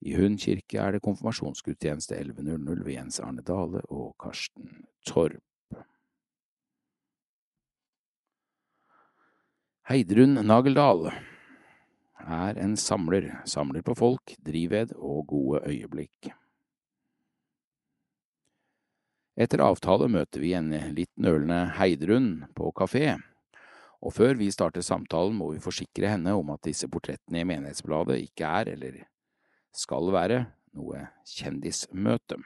I Hund kirke er det konfirmasjonsgudstjeneste 11.00 ved Jens Arne Dale og Karsten Torp. Heidrun Nageldal er en samler, samler på folk, drivved og gode øyeblikk. Etter avtale møter vi en litt nølende Heidrun på kafé, og før vi starter samtalen må vi forsikre henne om at disse portrettene i Menighetsbladet ikke er, eller skal være, noe kjendismøte.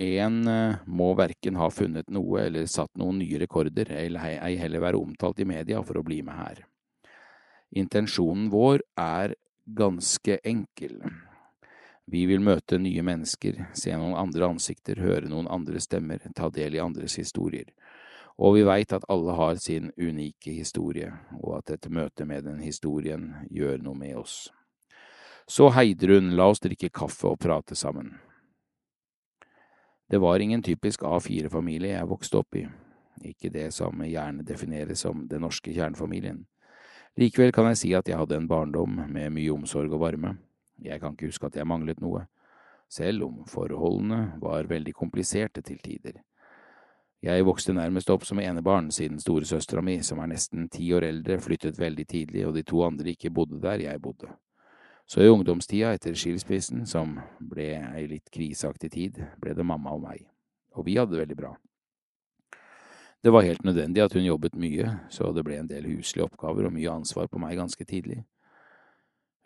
En eh, må verken ha funnet noe eller satt noen nye rekorder, eller ei heller være omtalt i media for å bli med her. Intensjonen vår er ganske enkel. Vi vil møte nye mennesker, se noen andre ansikter, høre noen andre stemmer, ta del i andres historier. Og vi veit at alle har sin unike historie, og at et møte med den historien gjør noe med oss. Så Heidrun, la oss drikke kaffe og prate sammen. Det var ingen typisk A4-familie jeg vokste opp i, ikke det som gjerne defineres som den norske kjernefamilien. Likevel kan jeg si at jeg hadde en barndom med mye omsorg og varme. Jeg kan ikke huske at jeg manglet noe, selv om forholdene var veldig kompliserte til tider. Jeg vokste nærmest opp som enebarn siden storesøstera mi, som er nesten ti år eldre, flyttet veldig tidlig og de to andre ikke bodde der jeg bodde. Så i ungdomstida etter skilsmissen, som ble ei litt kriseaktig tid, ble det mamma og meg, og vi hadde det veldig bra. Det var helt nødvendig at hun jobbet mye, så det ble en del huslige oppgaver og mye ansvar på meg ganske tidlig.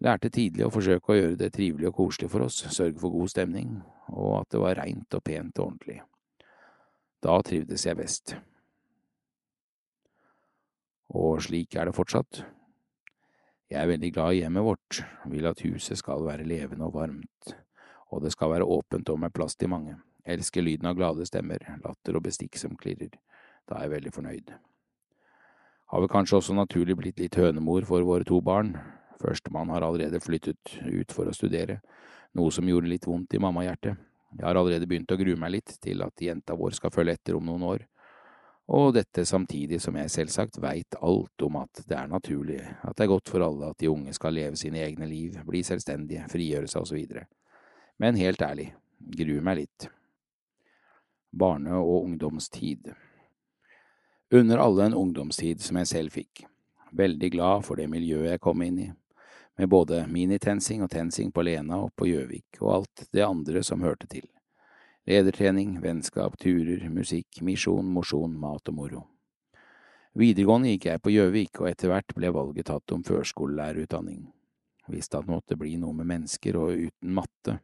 Lærte tidlig å forsøke å gjøre det trivelig og koselig for oss, sørge for god stemning, og at det var reint og pent og ordentlig. Da trivdes jeg best. Og slik er det fortsatt. Jeg er veldig glad i hjemmet vårt, vil at huset skal være levende og varmt, og det skal være åpent og med plass til mange. elsker lyden av glade stemmer, latter og bestikk som klirrer. Da er jeg veldig fornøyd. Har vel kanskje også naturlig blitt litt hønemor for våre to barn, Førstemann har allerede flyttet ut for å studere, noe som gjorde litt vondt i mammahjertet. Jeg har allerede begynt å grue meg litt til at jenta vår skal følge etter om noen år, og dette samtidig som jeg selvsagt veit alt om at det er naturlig, at det er godt for alle at de unge skal leve sine egne liv, bli selvstendige, frigjøre seg osv. Men helt ærlig, gruer meg litt. Barne- og ungdomstid Under alle en ungdomstid som jeg selv fikk. Veldig glad for det miljøet jeg kom inn i med både minitensing og tensing på Lena og på Gjøvik og alt det andre som hørte til. Ledertrening, vennskap, turer, musikk, misjon, mosjon, mat og moro. Videregående gikk jeg på Gjøvik, og etter hvert ble valget tatt om førskolelærerutdanning. Visste at det måtte bli noe med mennesker og uten matte.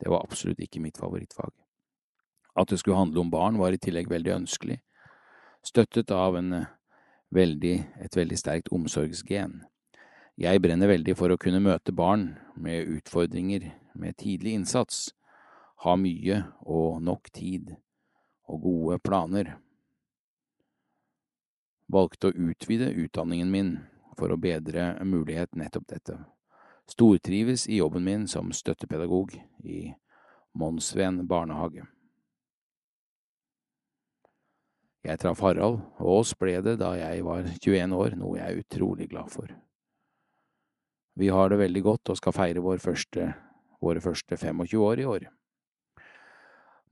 Det var absolutt ikke mitt favorittfag. At det skulle handle om barn var i tillegg veldig ønskelig, støttet av eh, veldig, et veldig sterkt omsorgsgen. Jeg brenner veldig for å kunne møte barn med utfordringer med tidlig innsats, ha mye og nok tid og gode planer. Valgte å utvide utdanningen min for å bedre mulighet nettopp dette. Stortrives i jobben min som støttepedagog i Monsveen barnehage. Jeg traff Harald, og oss ble det da jeg var 21 år, noe jeg er utrolig glad for. Vi har det veldig godt og skal feire vår første, våre første 25 år i år.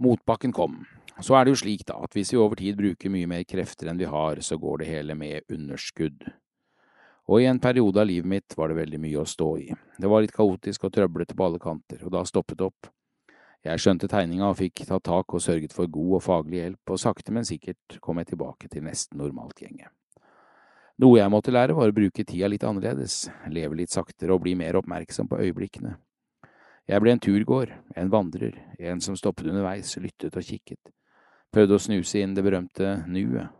Motbakken kom. Så er det jo slik, da, at hvis vi over tid bruker mye mer krefter enn vi har, så går det hele med underskudd. Og i en periode av livet mitt var det veldig mye å stå i. Det var litt kaotisk og trøblete på alle kanter, og da stoppet det opp. Jeg skjønte tegninga og fikk tatt tak og sørget for god og faglig hjelp, og sakte, men sikkert kom jeg tilbake til nesten normalt gjenge. Noe jeg måtte lære, var å bruke tida litt annerledes, leve litt saktere og bli mer oppmerksom på øyeblikkene. Jeg ble en turgåer, en vandrer, en som stoppet underveis, lyttet og kikket, prøvde å snuse inn det berømte nuet.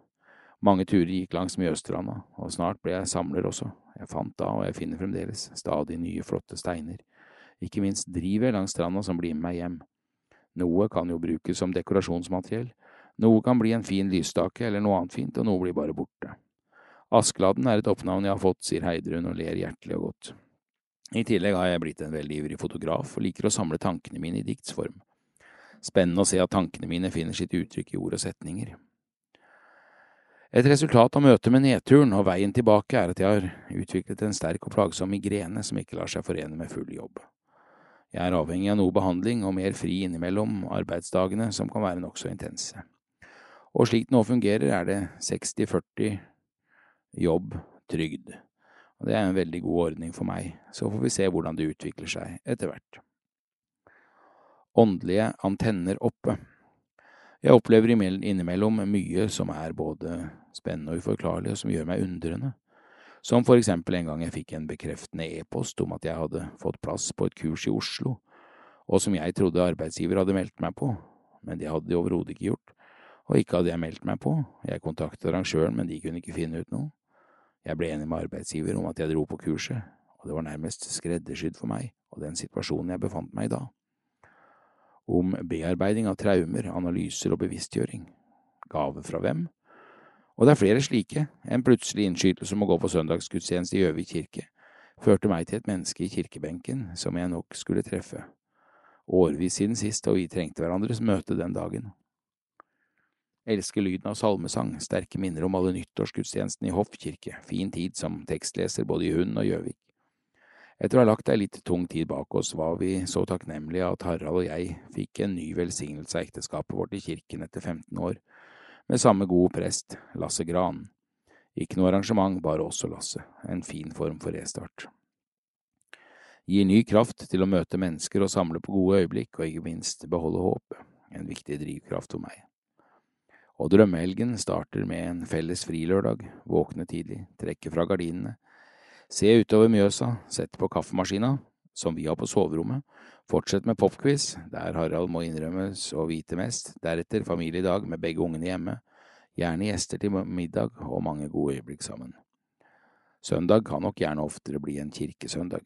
Mange turer gikk langs Mjøstranda, og snart ble jeg samler også. Jeg fant da, og jeg finner fremdeles, stadig nye, flotte steiner. Ikke minst driver jeg langs stranda som blir med meg hjem. Noe kan jo brukes som dekorasjonsmateriell, noe kan bli en fin lysstake eller noe annet fint, og noe blir bare borte. Askeladden er et oppnavn jeg har fått, sier Heidrun og ler hjertelig og godt. I tillegg har jeg blitt en veldig ivrig fotograf og liker å samle tankene mine i diktsform. Spennende å se at tankene mine finner sitt uttrykk i ord og setninger. Et resultat av møtet med nedturen og veien tilbake er at jeg har utviklet en sterk og plagsom migrene som ikke lar seg forene med full jobb. Jeg er avhengig av noe behandling og mer fri innimellom arbeidsdagene som kan være nokså intense. Og slik det nå fungerer, er det 60–40 jobb, trygd. Og det er en veldig god ordning for meg, så får vi se hvordan det utvikler seg etter hvert. Åndelige antenner oppe. Jeg opplever innimellom mye som er både spennende og uforklarlig, og som gjør meg undrende. Som for eksempel en gang jeg fikk en bekreftende e-post om at jeg hadde fått plass på et kurs i Oslo, og som jeg trodde arbeidsgiver hadde meldt meg på, men det hadde de overhodet ikke gjort, og ikke hadde jeg meldt meg på, jeg kontaktet arrangøren, men de kunne ikke finne ut noe. Jeg ble enig med arbeidsgiver om at jeg dro på kurset, og det var nærmest skreddersydd for meg og den situasjonen jeg befant meg i da. Om bearbeiding av traumer, analyser og bevisstgjøring. Gave fra hvem? Og det er flere slike. En plutselig innskytelse om å gå på søndagsgudstjeneste i Gjøvik kirke førte meg til et menneske i kirkebenken som jeg nok skulle treffe. Årevis siden sist, og vi trengte hverandres møte den dagen. Elsker lyden av salmesang, sterke minner om alle nyttårsgudstjenestene i Hoff kirke, fin tid som tekstleser både i Hund og Gjøvik. Etter å ha lagt ei litt tung tid bak oss, var vi så takknemlige at Harald og jeg fikk en ny velsignelse av ekteskapet vårt i kirken etter 15 år, med samme gode prest, Lasse Gran. Ikke noe arrangement, bare oss og Lasse, en fin form for restart. Gir ny kraft til å møte mennesker og samle på gode øyeblikk, og ikke minst beholde håpet, en viktig drivkraft for meg. Og drømmehelgen starter med en felles frilørdag, våkne tidlig, trekke fra gardinene, se utover Mjøsa, sette på kaffemaskina, som vi har på soverommet, fortsett med popquiz, der Harald må innrømmes å vite mest, deretter familiedag med begge ungene hjemme, gjerne gjester til middag og mange gode øyeblikk sammen. Søndag kan nok gjerne oftere bli en kirkesøndag.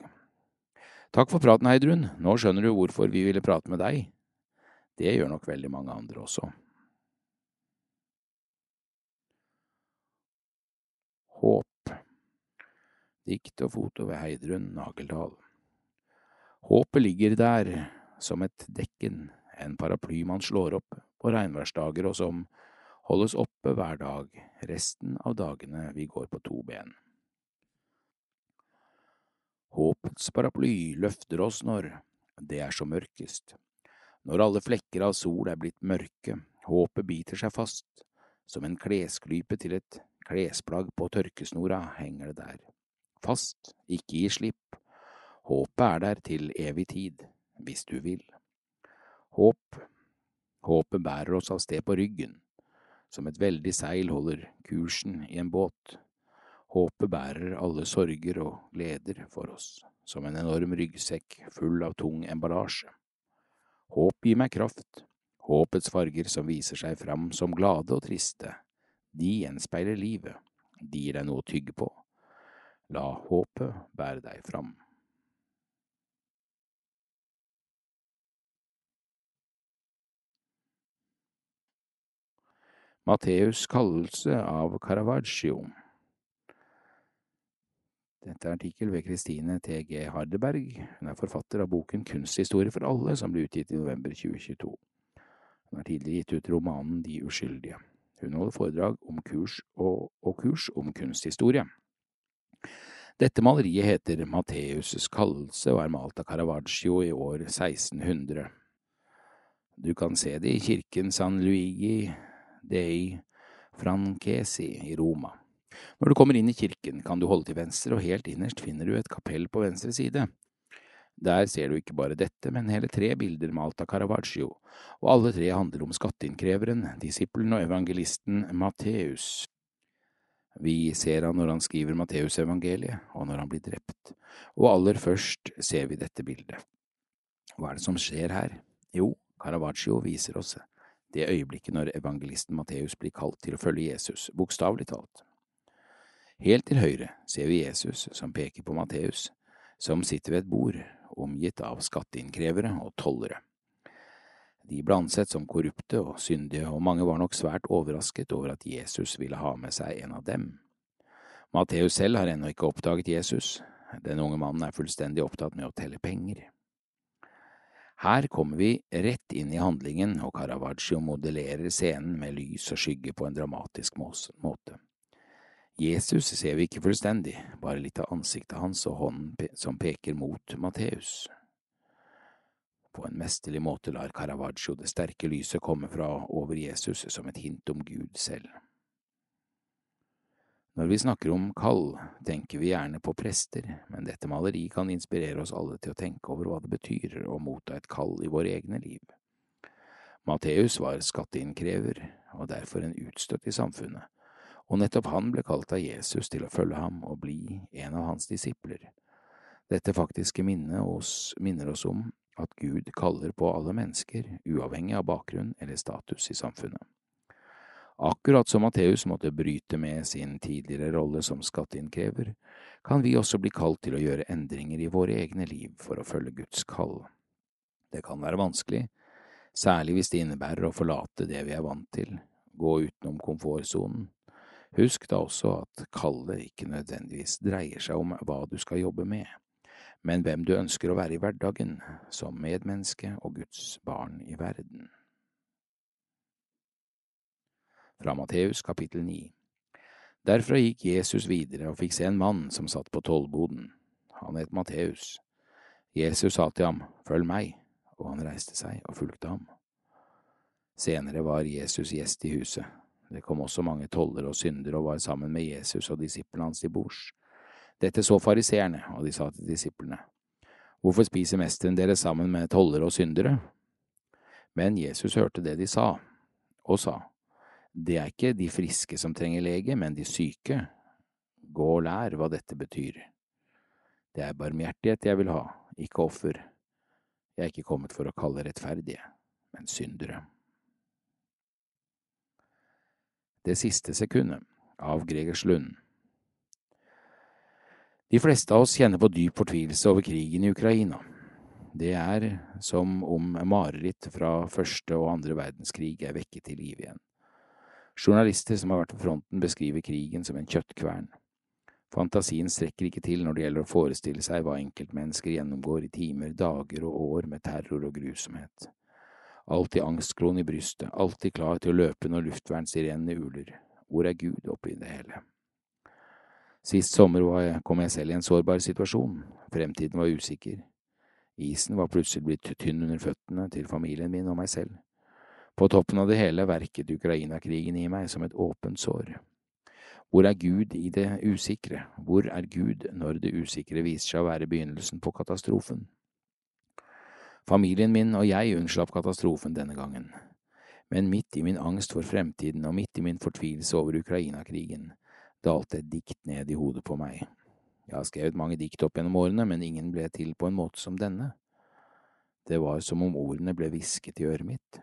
Takk for praten, Heidrun, nå skjønner du hvorfor vi ville prate med deg. Det gjør nok veldig mange andre også. Håp. Dikt og foto ved Heidrun Nageldal. Håpet ligger der som et dekken, en paraply man slår opp på regnværsdager og som holdes oppe hver dag resten av dagene vi går på to ben. Håpets paraply løfter oss når det er så mørkest, når alle flekker av sol er blitt mørke, håpet biter seg fast, som en klesklype til et klesplagg på tørkesnora henger det der. Fast, ikke gi slipp. Håpet er der til evig tid, hvis du vil. Håp, håpet bærer oss av sted på ryggen, som et veldig seil holder kursen i en båt. Håpet bærer alle sorger og gleder for oss, som en enorm ryggsekk full av tung emballasje. Håp gir meg kraft, håpets farger som viser seg fram som glade og triste, de gjenspeiler livet, de gir deg noe å tygge på. La håpet bære deg fram. Matteus' kallelse av Caravaggio Dette er artikkel ved Kristine T.G. Hardeberg. Hun er forfatter av boken Kunsthistorie for alle, som ble utgitt i november 2022. Hun har tidligere gitt ut romanen De uskyldige. Hun holder foredrag om kurs og, og kurs om kunsthistorie. Dette maleriet heter Matteus' kallelse og er malt av Caravaggio i år 1600. Du kan se det i kirken San Luigi dei Franchesi i Roma. Når du kommer inn i kirken, kan du holde til venstre, og helt innerst finner du et kapell på venstre side. Der ser du ikke bare dette, men hele tre bilder malt av Caravaggio, og alle tre handler om skatteinnkreveren, disippelen og evangelisten Matteus. Vi ser han når han skriver Matteusevangeliet, og når han blir drept, og aller først ser vi dette bildet. Hva er det som skjer her? Jo, Caravaggio viser oss det øyeblikket når evangelisten Matteus blir kalt til å følge Jesus, bokstavelig talt. Helt til høyre ser vi Jesus som peker på Matteus, som sitter ved et bord, omgitt av skatteinnkrevere og tollere. De ble ansett som korrupte og syndige, og mange var nok svært overrasket over at Jesus ville ha med seg en av dem. Matteus selv har ennå ikke oppdaget Jesus. Den unge mannen er fullstendig opptatt med å telle penger. Her kommer vi rett inn i handlingen, og Caravaggio modellerer scenen med lys og skygge på en dramatisk måte. Jesus ser vi ikke fullstendig, bare litt av ansiktet hans og hånden som peker mot Matteus. På en mesterlig måte lar Caravaggio det sterke lyset komme fra over Jesus som et hint om Gud selv. Når vi snakker om kall, tenker vi gjerne på prester, men dette maleriet kan inspirere oss alle til å tenke over hva det betyr å motta et kall i våre egne liv. Matteus var skatteinnkrever og derfor en utstøtt i samfunnet, og nettopp han ble kalt av Jesus til å følge ham og bli en av hans disipler. Dette faktiske minnet oss, minner oss om at Gud kaller på alle mennesker, uavhengig av bakgrunn eller status i samfunnet. Akkurat som Matteus måtte bryte med sin tidligere rolle som skatteinnkrever, kan vi også bli kalt til å gjøre endringer i våre egne liv for å følge Guds kall. Det kan være vanskelig, særlig hvis det innebærer å forlate det vi er vant til, gå utenom komfortsonen. Husk da også at kallet ikke nødvendigvis dreier seg om hva du skal jobbe med, men hvem du ønsker å være i hverdagen, som medmenneske og Guds barn i verden fra Matteus kapittel 9. Derfra gikk Jesus videre og fikk se en mann som satt på tollboden. Han het Matteus. Jesus sa til ham, Følg meg, og han reiste seg og fulgte ham. Senere var Jesus gjest i huset. Det kom også mange tollere og syndere og var sammen med Jesus og disiplene hans til bords. Dette så fariseerne, og de sa til disiplene, Hvorfor spiser mesteren dere sammen med tollere og syndere? Men Jesus hørte det de sa, og sa, det er ikke de friske som trenger lege, men de syke. Gå og lær hva dette betyr. Det er barmhjertighet jeg vil ha, ikke offer. Jeg er ikke kommet for å kalle rettferdige, men syndere. Det siste sekundet, av Gregers Lund. De fleste av oss kjenner på dyp fortvilelse over krigen i Ukraina. Det er som om mareritt fra første og andre verdenskrig er vekket til liv igjen. Journalister som har vært på fronten, beskriver krigen som en kjøttkvern. Fantasien strekker ikke til når det gjelder å forestille seg hva enkeltmennesker gjennomgår i timer, dager og år med terror og grusomhet. Alltid angstkron i brystet, alltid klar til å løpe når luftvernsirenene uler. Hvor er Gud oppi det hele? Sist sommer jeg, kom jeg selv i en sårbar situasjon. Fremtiden var usikker. Isen var plutselig blitt tynn under føttene til familien min og meg selv. På toppen av det hele verket Ukraina-krigen i meg som et åpent sår. Hvor er Gud i det usikre, hvor er Gud når det usikre viser seg å være begynnelsen på katastrofen? Familien min og jeg unnslapp katastrofen denne gangen, men midt i min angst for fremtiden og midt i min fortvilelse over Ukraina-krigen dalte et dikt ned i hodet på meg. Jeg har skrevet mange dikt opp gjennom årene, men ingen ble til på en måte som denne. Det var som om ordene ble hvisket i øret mitt.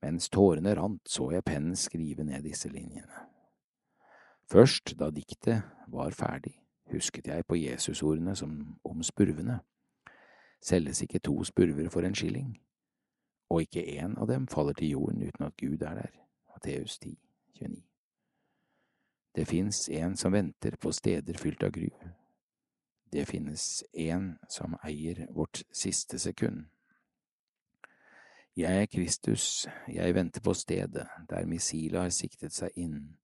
Mens tårene rant, så jeg pennen skrive ned disse linjene. Først da diktet var ferdig, husket jeg på Jesusordene som om spurvene. Selges ikke to spurver for en skilling, og ikke én av dem faller til jorden uten at Gud er der. Matteus 10, 29. Det fins en som venter på steder fylt av gru. Det finnes en som eier vårt siste sekund. Jeg er Kristus, jeg venter på stedet der missilet har siktet seg inn.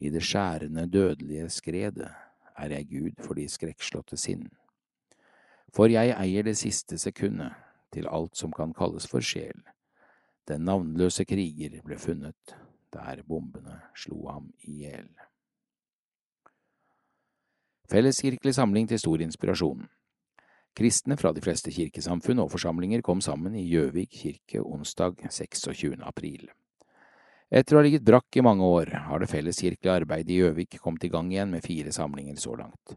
I det skjærende, dødelige skredet er jeg Gud for de skrekkslåtte sinn. For jeg eier det siste sekundet til alt som kan kalles for sjel. Den navnløse kriger ble funnet der bombene slo ham i hjel. Felleskirkelig samling til stor inspirasjon. Kristne fra de fleste kirkesamfunn og forsamlinger kom sammen i Gjøvik kirke onsdag 26. april. Etter å ha ligget brakk i mange år, har det felleskirkelige arbeidet i Gjøvik kommet i gang igjen med fire samlinger så langt.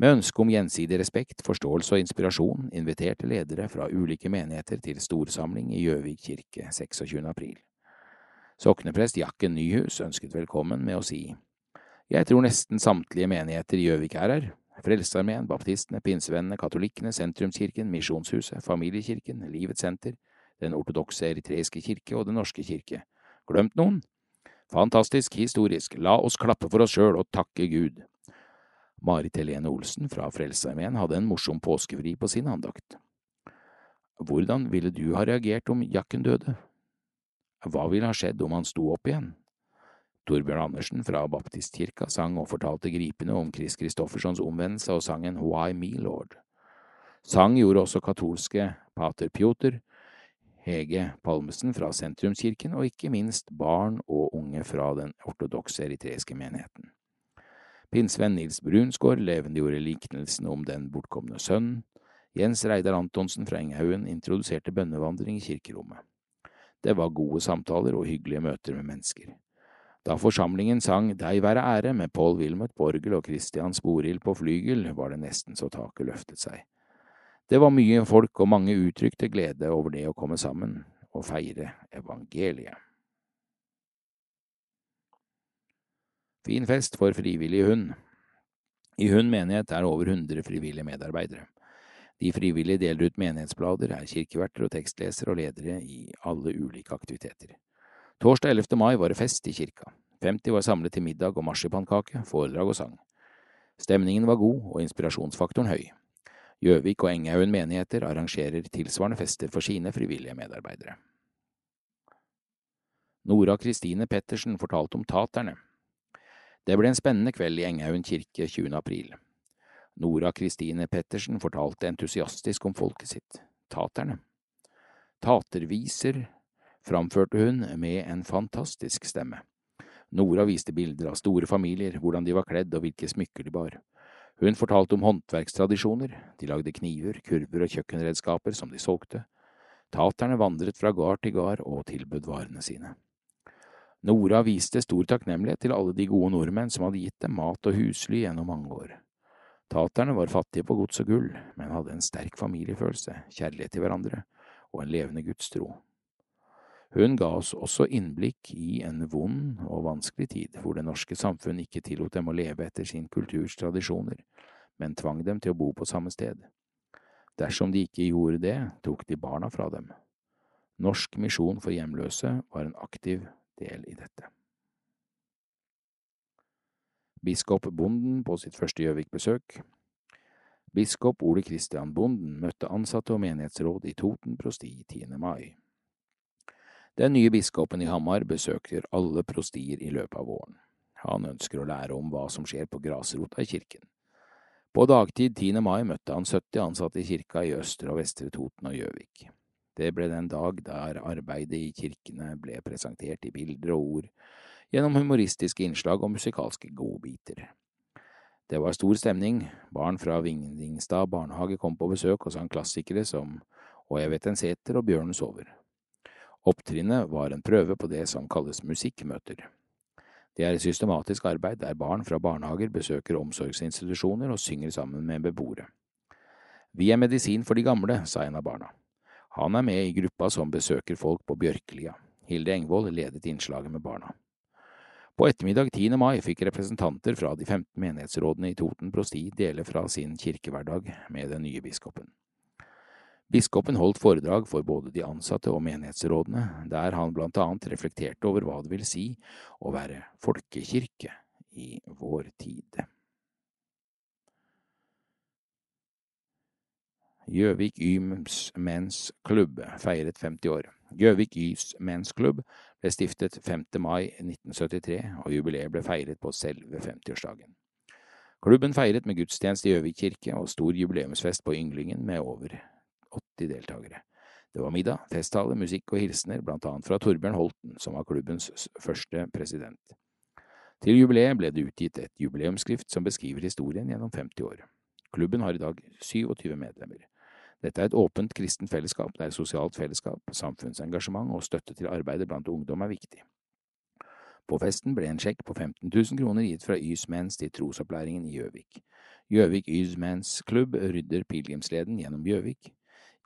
Med ønske om gjensidig respekt, forståelse og inspirasjon inviterte ledere fra ulike menigheter til storsamling i Gjøvik kirke 26. april. Sokneprest Jakken Nyhus ønsket velkommen med å si Jeg tror nesten samtlige menigheter i Gjøvik er her, Frelsesarmeen, baptistene, pinsevennene, katolikkene, Sentrumskirken, Misjonshuset, Familiekirken, Livets senter, Den ortodokse eritreiske kirke og Den norske kirke. Glemt noen? Fantastisk historisk, la oss klappe for oss sjøl og takke Gud. Marit Helene Olsen fra Frelsesarmeen hadde en morsom påskevri på sin andakt. Hvordan ville du ha reagert om Jakken døde? Hva ville ha skjedd om han sto opp igjen? Torbjørn Andersen fra Baptistkirka sang og fortalte gripende om Chris Christoffersons omvendelse og sangen Why Me Lord. Sang gjorde også katolske pater Pjotr, Hege Palmesen fra Sentrumskirken og ikke minst barn og unge fra den ortodokse eritreiske menigheten. Pinsevenn Nils Brunsgaard levendegjorde liknelsen om den bortkomne sønnen. Jens Reidar Antonsen fra Enghaugen introduserte bønnevandring i kirkerommet. Det var gode samtaler og hyggelige møter med mennesker. Da forsamlingen sang Deg være ære med Paul Wilmot på orgel og Christian Sporild på flygel, var det nesten så taket løftet seg. Det var mye folk, og mange uttrykte glede over det å komme sammen og feire evangeliet. Fin fest for frivillig hund. I Hund menighet er over 100 frivillige medarbeidere. De frivillige deler ut menighetsblader, er kirkeverter og tekstlesere og ledere i alle ulike aktiviteter. Torsdag 11. mai var det fest i kirka. 50 var samlet til middag og marsipankake, foredrag og sang. Stemningen var god og inspirasjonsfaktoren høy. Gjøvik og Enghaugen menigheter arrangerer tilsvarende fester for sine frivillige medarbeidere. Nora Kristine Pettersen fortalte om taterne. Det ble en spennende kveld i Enghaugen kirke 20. april. Nora Kristine Pettersen fortalte entusiastisk om folket sitt, taterne. Taterviser framførte hun med en fantastisk stemme. Nora viste bilder av store familier, hvordan de var kledd og hvilke smykker de bar. Hun fortalte om håndverkstradisjoner, de lagde kniver, kurver og kjøkkenredskaper som de solgte. Taterne vandret fra gard til gard og tilbød varene sine. Nora viste stor takknemlighet til alle de gode nordmenn som hadde gitt dem mat og husly gjennom mange år. Taterne var fattige på gods og gull, men hadde en sterk familiefølelse, kjærlighet til hverandre og en levende gudstro. Hun ga oss også innblikk i en vond og vanskelig tid, hvor det norske samfunn ikke tillot dem å leve etter sin kulturs tradisjoner, men tvang dem til å bo på samme sted. Dersom de ikke gjorde det, tok de barna fra dem. Norsk misjon for hjemløse var en aktiv del i dette. Biskop Bonden på sitt første Gjøvik-besøk. Biskop Ole Christian Bonden møtte ansatte og menighetsråd i Toten prosti 10. mai. Den nye biskopen i Hamar besøker alle prostier i løpet av våren. Han ønsker å lære om hva som skjer på grasrota i kirken. På dagtid 10. mai møtte han 70 ansatte i kirka i Østre og Vestre Toten og Gjøvik. Det ble den dag der arbeidet i kirkene ble presentert i bilder og ord, gjennom humoristiske innslag og musikalske godbiter. Det var stor stemning, barn fra Vingdingstad barnehage kom på besøk og sang klassikere som Og jeg vet en seter og Bjørnen sover. Opptrinnet var en prøve på det som kalles musikkmøter. Det er et systematisk arbeid der barn fra barnehager besøker omsorgsinstitusjoner og synger sammen med beboere. Vi er medisin for de gamle, sa en av barna. Han er med i gruppa som besøker folk på Bjørkelia. Hilde Engvold ledet innslaget med barna. På ettermiddag 10. mai fikk representanter fra de 15 menighetsrådene i Toten prosti dele fra sin kirkehverdag med den nye biskopen. Biskopen holdt foredrag for både de ansatte og menighetsrådene, der han blant annet reflekterte over hva det vil si å være folkekirke i vår tid. Gjøvik Yms Men's Klubb feiret 50 år. Gjøvik Ys Men's Klubb ble stiftet 5. mai 1973, og jubileet ble feiret på selve 50-årsdagen. Klubben feiret med gudstjeneste i Gjøvik kirke og stor jubileumsfest på Ynglingen med over 80 deltakere. Det var middag, festtale, musikk og hilsener, blant annet fra Torbjørn Holten, som var klubbens første president. Til jubileet ble det utgitt et jubileumsskrift som beskriver historien gjennom 50 år. Klubben har i dag 27 medlemmer. Dette er et åpent kristent fellesskap der sosialt fellesskap, samfunnsengasjement og støtte til arbeidet blant ungdom er viktig. På festen ble en sjekk på 15 000 kroner gitt fra Ys Mens til trosopplæringen i Gjøvik. Gjøvik Ys Mens Klubb rydder pilegrimsleden gjennom Gjøvik.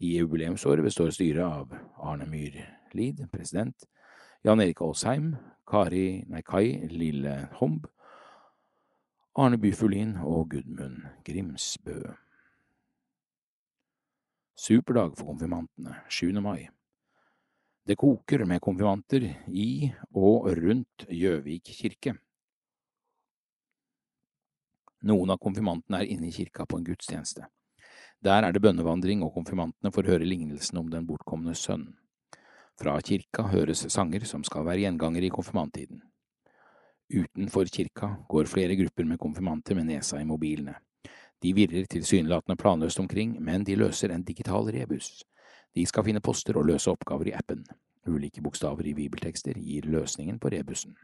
I jubileumsåret består styret av Arne Myrlid, president, Jan Erik Aasheim, Kari nei, Kai Lille Homb, Arne Byfuglin og Gudmund Grimsbø. Superdag for konfirmantene, 7. mai. Det koker med konfirmanter i og rundt Gjøvik kirke. Noen av konfirmantene er inne i kirka på en gudstjeneste. Der er det bønnevandring, og konfirmantene får høre lignelsen om den bortkomne sønn. Fra kirka høres sanger som skal være gjengangere i konfirmanttiden. Utenfor kirka går flere grupper med konfirmanter med nesa i mobilene. De virrer tilsynelatende planløst omkring, men de løser en digital rebus. De skal finne poster og løse oppgaver i appen. Ulike bokstaver i bibeltekster gir løsningen på rebusen.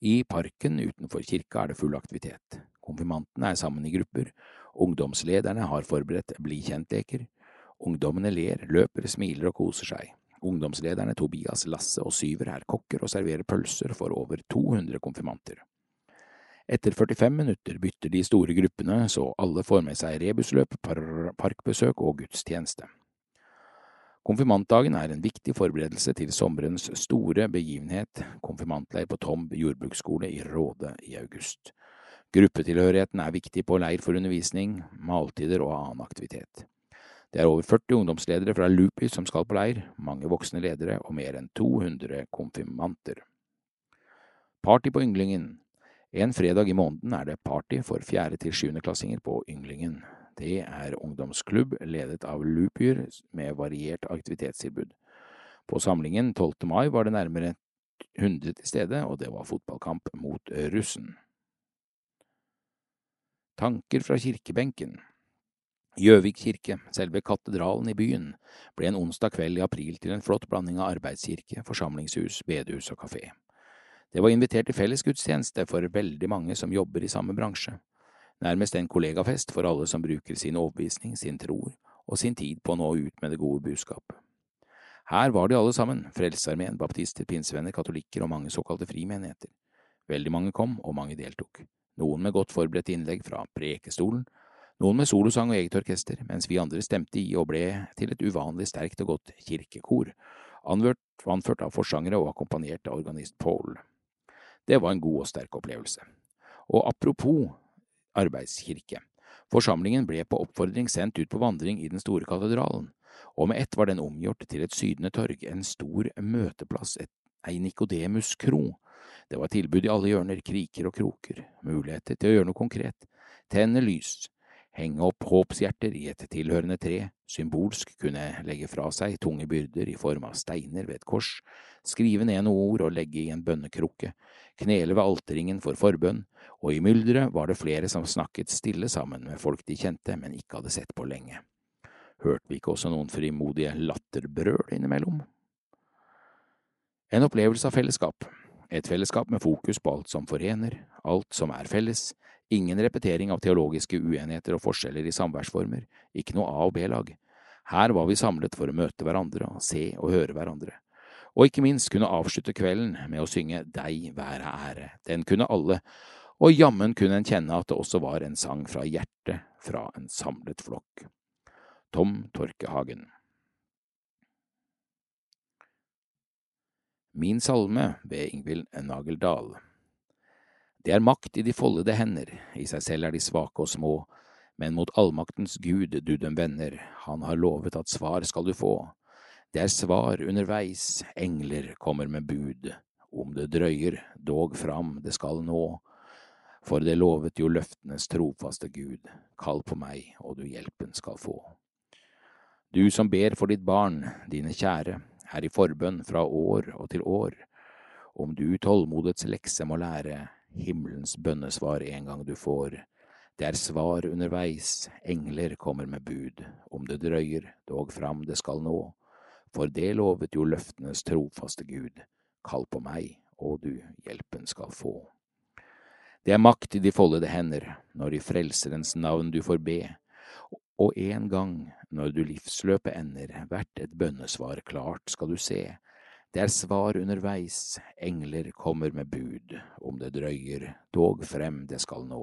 I parken utenfor kirka er det full aktivitet. Konfirmantene er sammen i grupper, ungdomslederne har forberedt bli kjent-leker, ungdommene ler, løper, smiler og koser seg. Ungdomslederne Tobias, Lasse og Syver er kokker og serverer pølser for over 200 konfirmanter. Etter 45 minutter bytter de store gruppene, så alle får med seg rebusløp, par parkbesøk og gudstjeneste. Konfirmantdagen er en viktig forberedelse til sommerens store begivenhet, konfirmantleir på Tomb jordbruksskole i Råde i august. Gruppetilhørigheten er viktig på leir for undervisning, måltider og annen aktivitet. Det er over 40 ungdomsledere fra Lupi som skal på leir, mange voksne ledere og mer enn 200 konfirmanter. Party på Ynglingen En fredag i måneden er det party for fjerde til sjuendeklassinger på Ynglingen. Det er ungdomsklubb ledet av Lupyr med variert aktivitetstilbud. På samlingen 12. mai var det nærmere 100 til stede, og det var fotballkamp mot russen. Tanker fra kirkebenken Gjøvik kirke, selve katedralen i byen, ble en onsdag kveld i april til en flott blanding av arbeidskirke, forsamlingshus, bedehus og kafé. Det var invitert til fellesgudstjeneste for veldig mange som jobber i samme bransje nærmest en kollegafest for alle som bruker sin overbevisning, sin tro og sin tid på å nå ut med det gode budskapet. Her var de alle sammen, Frelsesarmeen, baptister, pinsevenner, katolikker og mange såkalte frimenigheter. Veldig mange kom, og mange deltok. Noen med godt forberedte innlegg fra prekestolen, noen med solosang og eget orkester, mens vi andre stemte i og ble til et uvanlig sterkt og godt kirkekor, anført av forsangere og akkompagnert av organist Paul. Det var en god og sterk opplevelse. Og apropos arbeidskirke. Forsamlingen ble på oppfordring sendt ut på vandring i den store katedralen, og med ett var den omgjort til et sydende torg, en stor møteplass, et, ei Nikodemus-kro. Det var tilbud i alle hjørner, kriker og kroker, muligheter til å gjøre noe konkret, tenne lys, henge opp håpshjerter i et tilhørende tre, symbolsk kunne legge fra seg tunge byrder i form av steiner ved et kors, skrive ned noen ord og legge i en bønnekrukke, knele ved alterringen for forbønn, og i mylderet var det flere som snakket stille sammen med folk de kjente, men ikke hadde sett på lenge. Hørte vi ikke også noen frimodige latterbrøl innimellom? En opplevelse av fellesskap, et fellesskap med fokus på alt som forener, alt som er felles, ingen repetering av teologiske uenigheter og forskjeller i samværsformer, ikke noe A- og B-lag. Her var vi samlet for å møte hverandre og se og høre hverandre og ikke minst kunne avslutte kvelden med å synge Deg være ære. Den kunne alle, og jammen kunne en kjenne at det også var en sang fra hjertet fra en samlet flokk. Tom Torkehagen Min salme ved Ingvild Nageldal Det er makt i de foldede hender, i seg selv er de svake og små, men mot allmaktens Gud du dem vender, han har lovet at svar skal du få. Det er svar underveis, engler kommer med bud, om det drøyer, dog fram det skal nå. For det lovet jo løftenes trofaste Gud, kall på meg, og du hjelpen skal få. Du som ber for ditt barn, dine kjære, er i forbønn fra år og til år. Om du tålmodets lekse må lære, himmelens bønnesvar en gang du får. Det er svar underveis, engler kommer med bud, om det drøyer, dog fram det skal nå for det lovet jo løftenes trofaste Gud, kall på meg, og du hjelpen skal få. Det er makt i de foldede hender, når i Frelserens navn du får be, og en gang, når du livsløpet ender, hvert et bønnesvar klart skal du se. Det er svar underveis, engler kommer med bud, om det drøyer, dog frem det skal nå.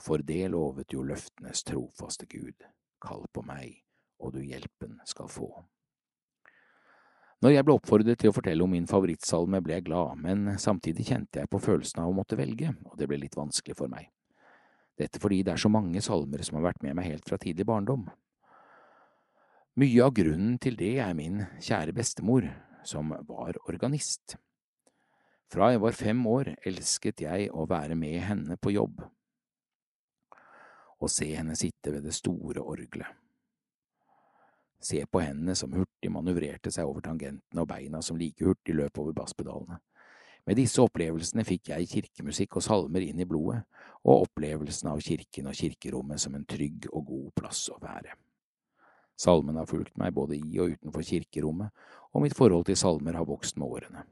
For det lovet jo løftenes trofaste Gud, kall på meg, og du hjelpen skal få. Når jeg ble oppfordret til å fortelle om min favorittsalme, ble jeg glad, men samtidig kjente jeg på følelsen av å måtte velge, og det ble litt vanskelig for meg. Dette fordi det er så mange salmer som har vært med meg helt fra tidlig barndom. Mye av grunnen til det er min kjære bestemor, som var organist. Fra jeg var fem år elsket jeg å være med henne på jobb og se henne sitte ved det store orgelet. Se på hendene som hurtig manøvrerte seg over tangentene og beina som like hurtig løp over basspedalene. Med disse opplevelsene fikk jeg kirkemusikk og salmer inn i blodet, og opplevelsen av kirken og kirkerommet som en trygg og god plass å være. Salmen har fulgt meg både i og utenfor kirkerommet, og mitt forhold til salmer har vokst med årene.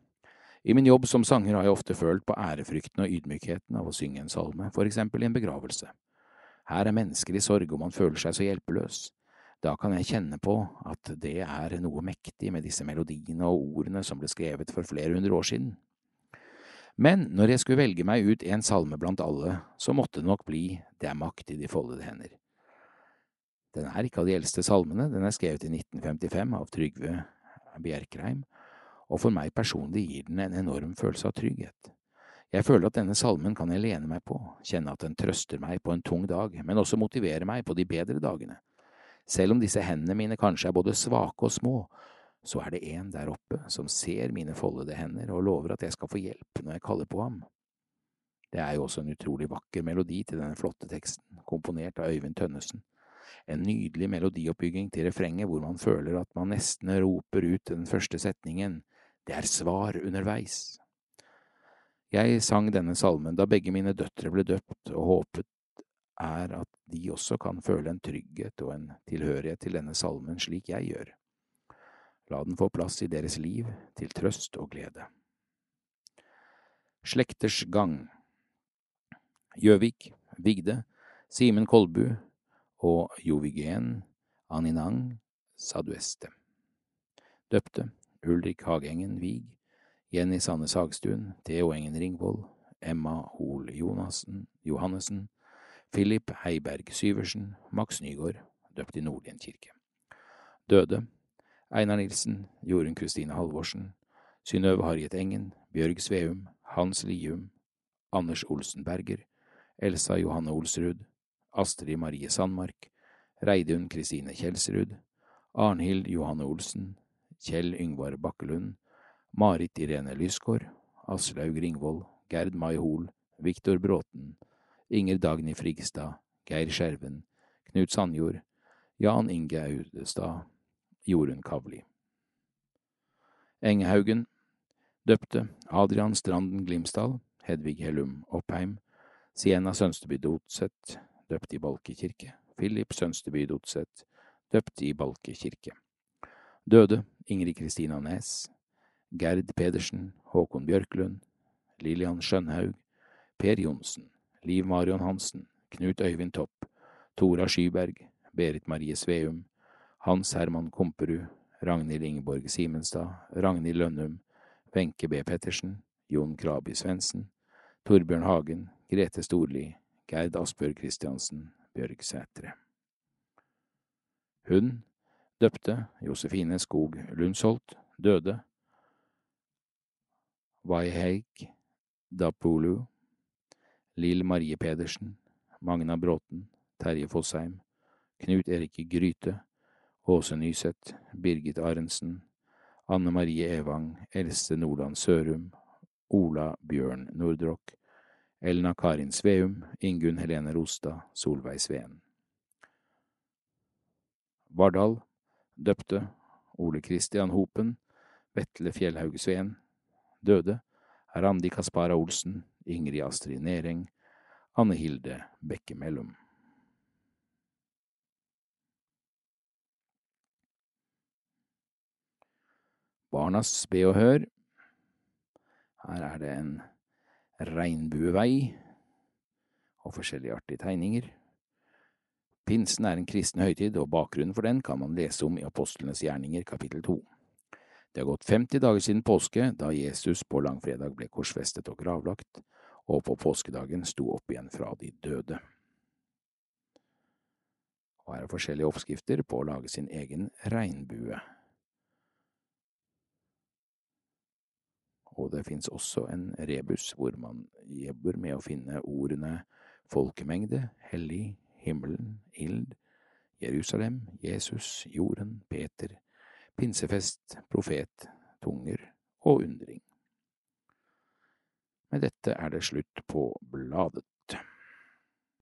I min jobb som sanger har jeg ofte følt på ærefrykten og ydmykheten av å synge en salme, for eksempel i en begravelse. Her er mennesker i sorg, og man føler seg så hjelpeløs. Da kan jeg kjenne på at det er noe mektig med disse melodiene og ordene som ble skrevet for flere hundre år siden. Men når jeg skulle velge meg ut en salme blant alle, så måtte det nok bli Det er makt i de foldede hender. Den er ikke av de eldste salmene, den er skrevet i 1955 av Trygve Bjerkreim, og for meg personlig gir den en enorm følelse av trygghet. Jeg føler at denne salmen kan jeg lene meg på, kjenne at den trøster meg på en tung dag, men også motiverer meg på de bedre dagene. Selv om disse hendene mine kanskje er både svake og små, så er det en der oppe som ser mine foldede hender og lover at jeg skal få hjelp når jeg kaller på ham. Det er jo også en utrolig vakker melodi til denne flotte teksten, komponert av Øyvind Tønnesen. En nydelig melodioppbygging til refrenget hvor man føler at man nesten roper ut den første setningen, det er svar underveis. Jeg sang denne salmen da begge mine døtre ble døpt, og håpet er at de også kan føle en trygghet og en tilhørighet til denne salmen slik jeg gjør. La den få plass i deres liv til trøst og glede. Slekters gang Gjøvik, Vigde, Simen Kolbu og Jovigen Aninang Sadueste. Døpte Ulrik Hagengen Vig, Jenny Sandnes Hagstuen, Theo Engen Ringvold, Emma Jonassen, Johannessen, Philip Heiberg Syversen, Max Nygaard, døpt i Nordlien kirke. Døde Einar Nilsen, Jorunn Kristine Halvorsen, Synnøve Harriet Engen, Bjørg Sveum, Hans Lium, Anders Olsen Berger, Elsa Johanne Olsrud, Astrid Marie Sandmark, Reidun Kristine Kjelsrud, Arnhild Johanne Olsen, Kjell Yngvar Bakkelund, Marit Irene Lysgård, Aslaug Ringvold, Gerd Mai Hol, Viktor Bråten, Inger Dagny Frigstad, Geir Skjerven, Knut Sandjord, Jan Inge Audestad, Jorunn Kavli. Engehaugen døpte Adrian Stranden Glimsdal, Hedvig Hellum Oppheim, Siena Sønsteby Dotseth, døpt i Balke kirke, Philip Sønsteby Dotseth, døpt i Balke kirke. Døde Ingrid Kristina Næs, Gerd Pedersen, Håkon Bjørklund, Lillian Skjønhaug, Per Johnsen, Liv Marion Hansen, Knut Øyvind Topp, Tora Skyberg, Berit Marie Sveum, Hans Herman Komperud, Ragnhild Ingeborg Simenstad, Ragnhild Lønnum, Wenche B. Pettersen, Jon Krabi Svendsen, Torbjørn Hagen, Grete Storli, Gerd Asbjørg Christiansen, Bjørg Sætre. Hun, døpte Josefine Skog Lundsholt, døde. Waiheik Dapolu, Lill Marie Pedersen, Magna Bråten, Terje Fossheim, Knut Erik Gryte, Åse Nyseth, Birgit Arentsen, Anne Marie Evang, Else Nordland Sørum, Ola Bjørn Nordrock, Elna Karin Sveum, Ingunn Helene Rostad, Solveig Sveen. Vardal, døpte Ole Christian Hopen, Vetle Fjellhaug Sveen, døde Randi Kaspara Olsen, Ingrid Astrid Nering, Anne Hilde Bekke Mellom. Barnas be og hør. Her er det en regnbuevei og forskjellige artige tegninger. Pinsen er en kristen høytid, og bakgrunnen for den kan man lese om i Apostlenes gjerninger kapittel to. Det har gått 50 dager siden påske, da Jesus på langfredag ble korsfestet og gravlagt, og på påskedagen sto opp igjen fra de døde. Og her er forskjellige oppskrifter på å lage sin egen regnbue. og det finnes også en rebus hvor man jobber med å finne ordene folkemengde, hellig, himmelen, ild, Jerusalem, Jesus, jorden, Peter, pinsefest, profet, tunger og undring. Med dette er det slutt på bladet.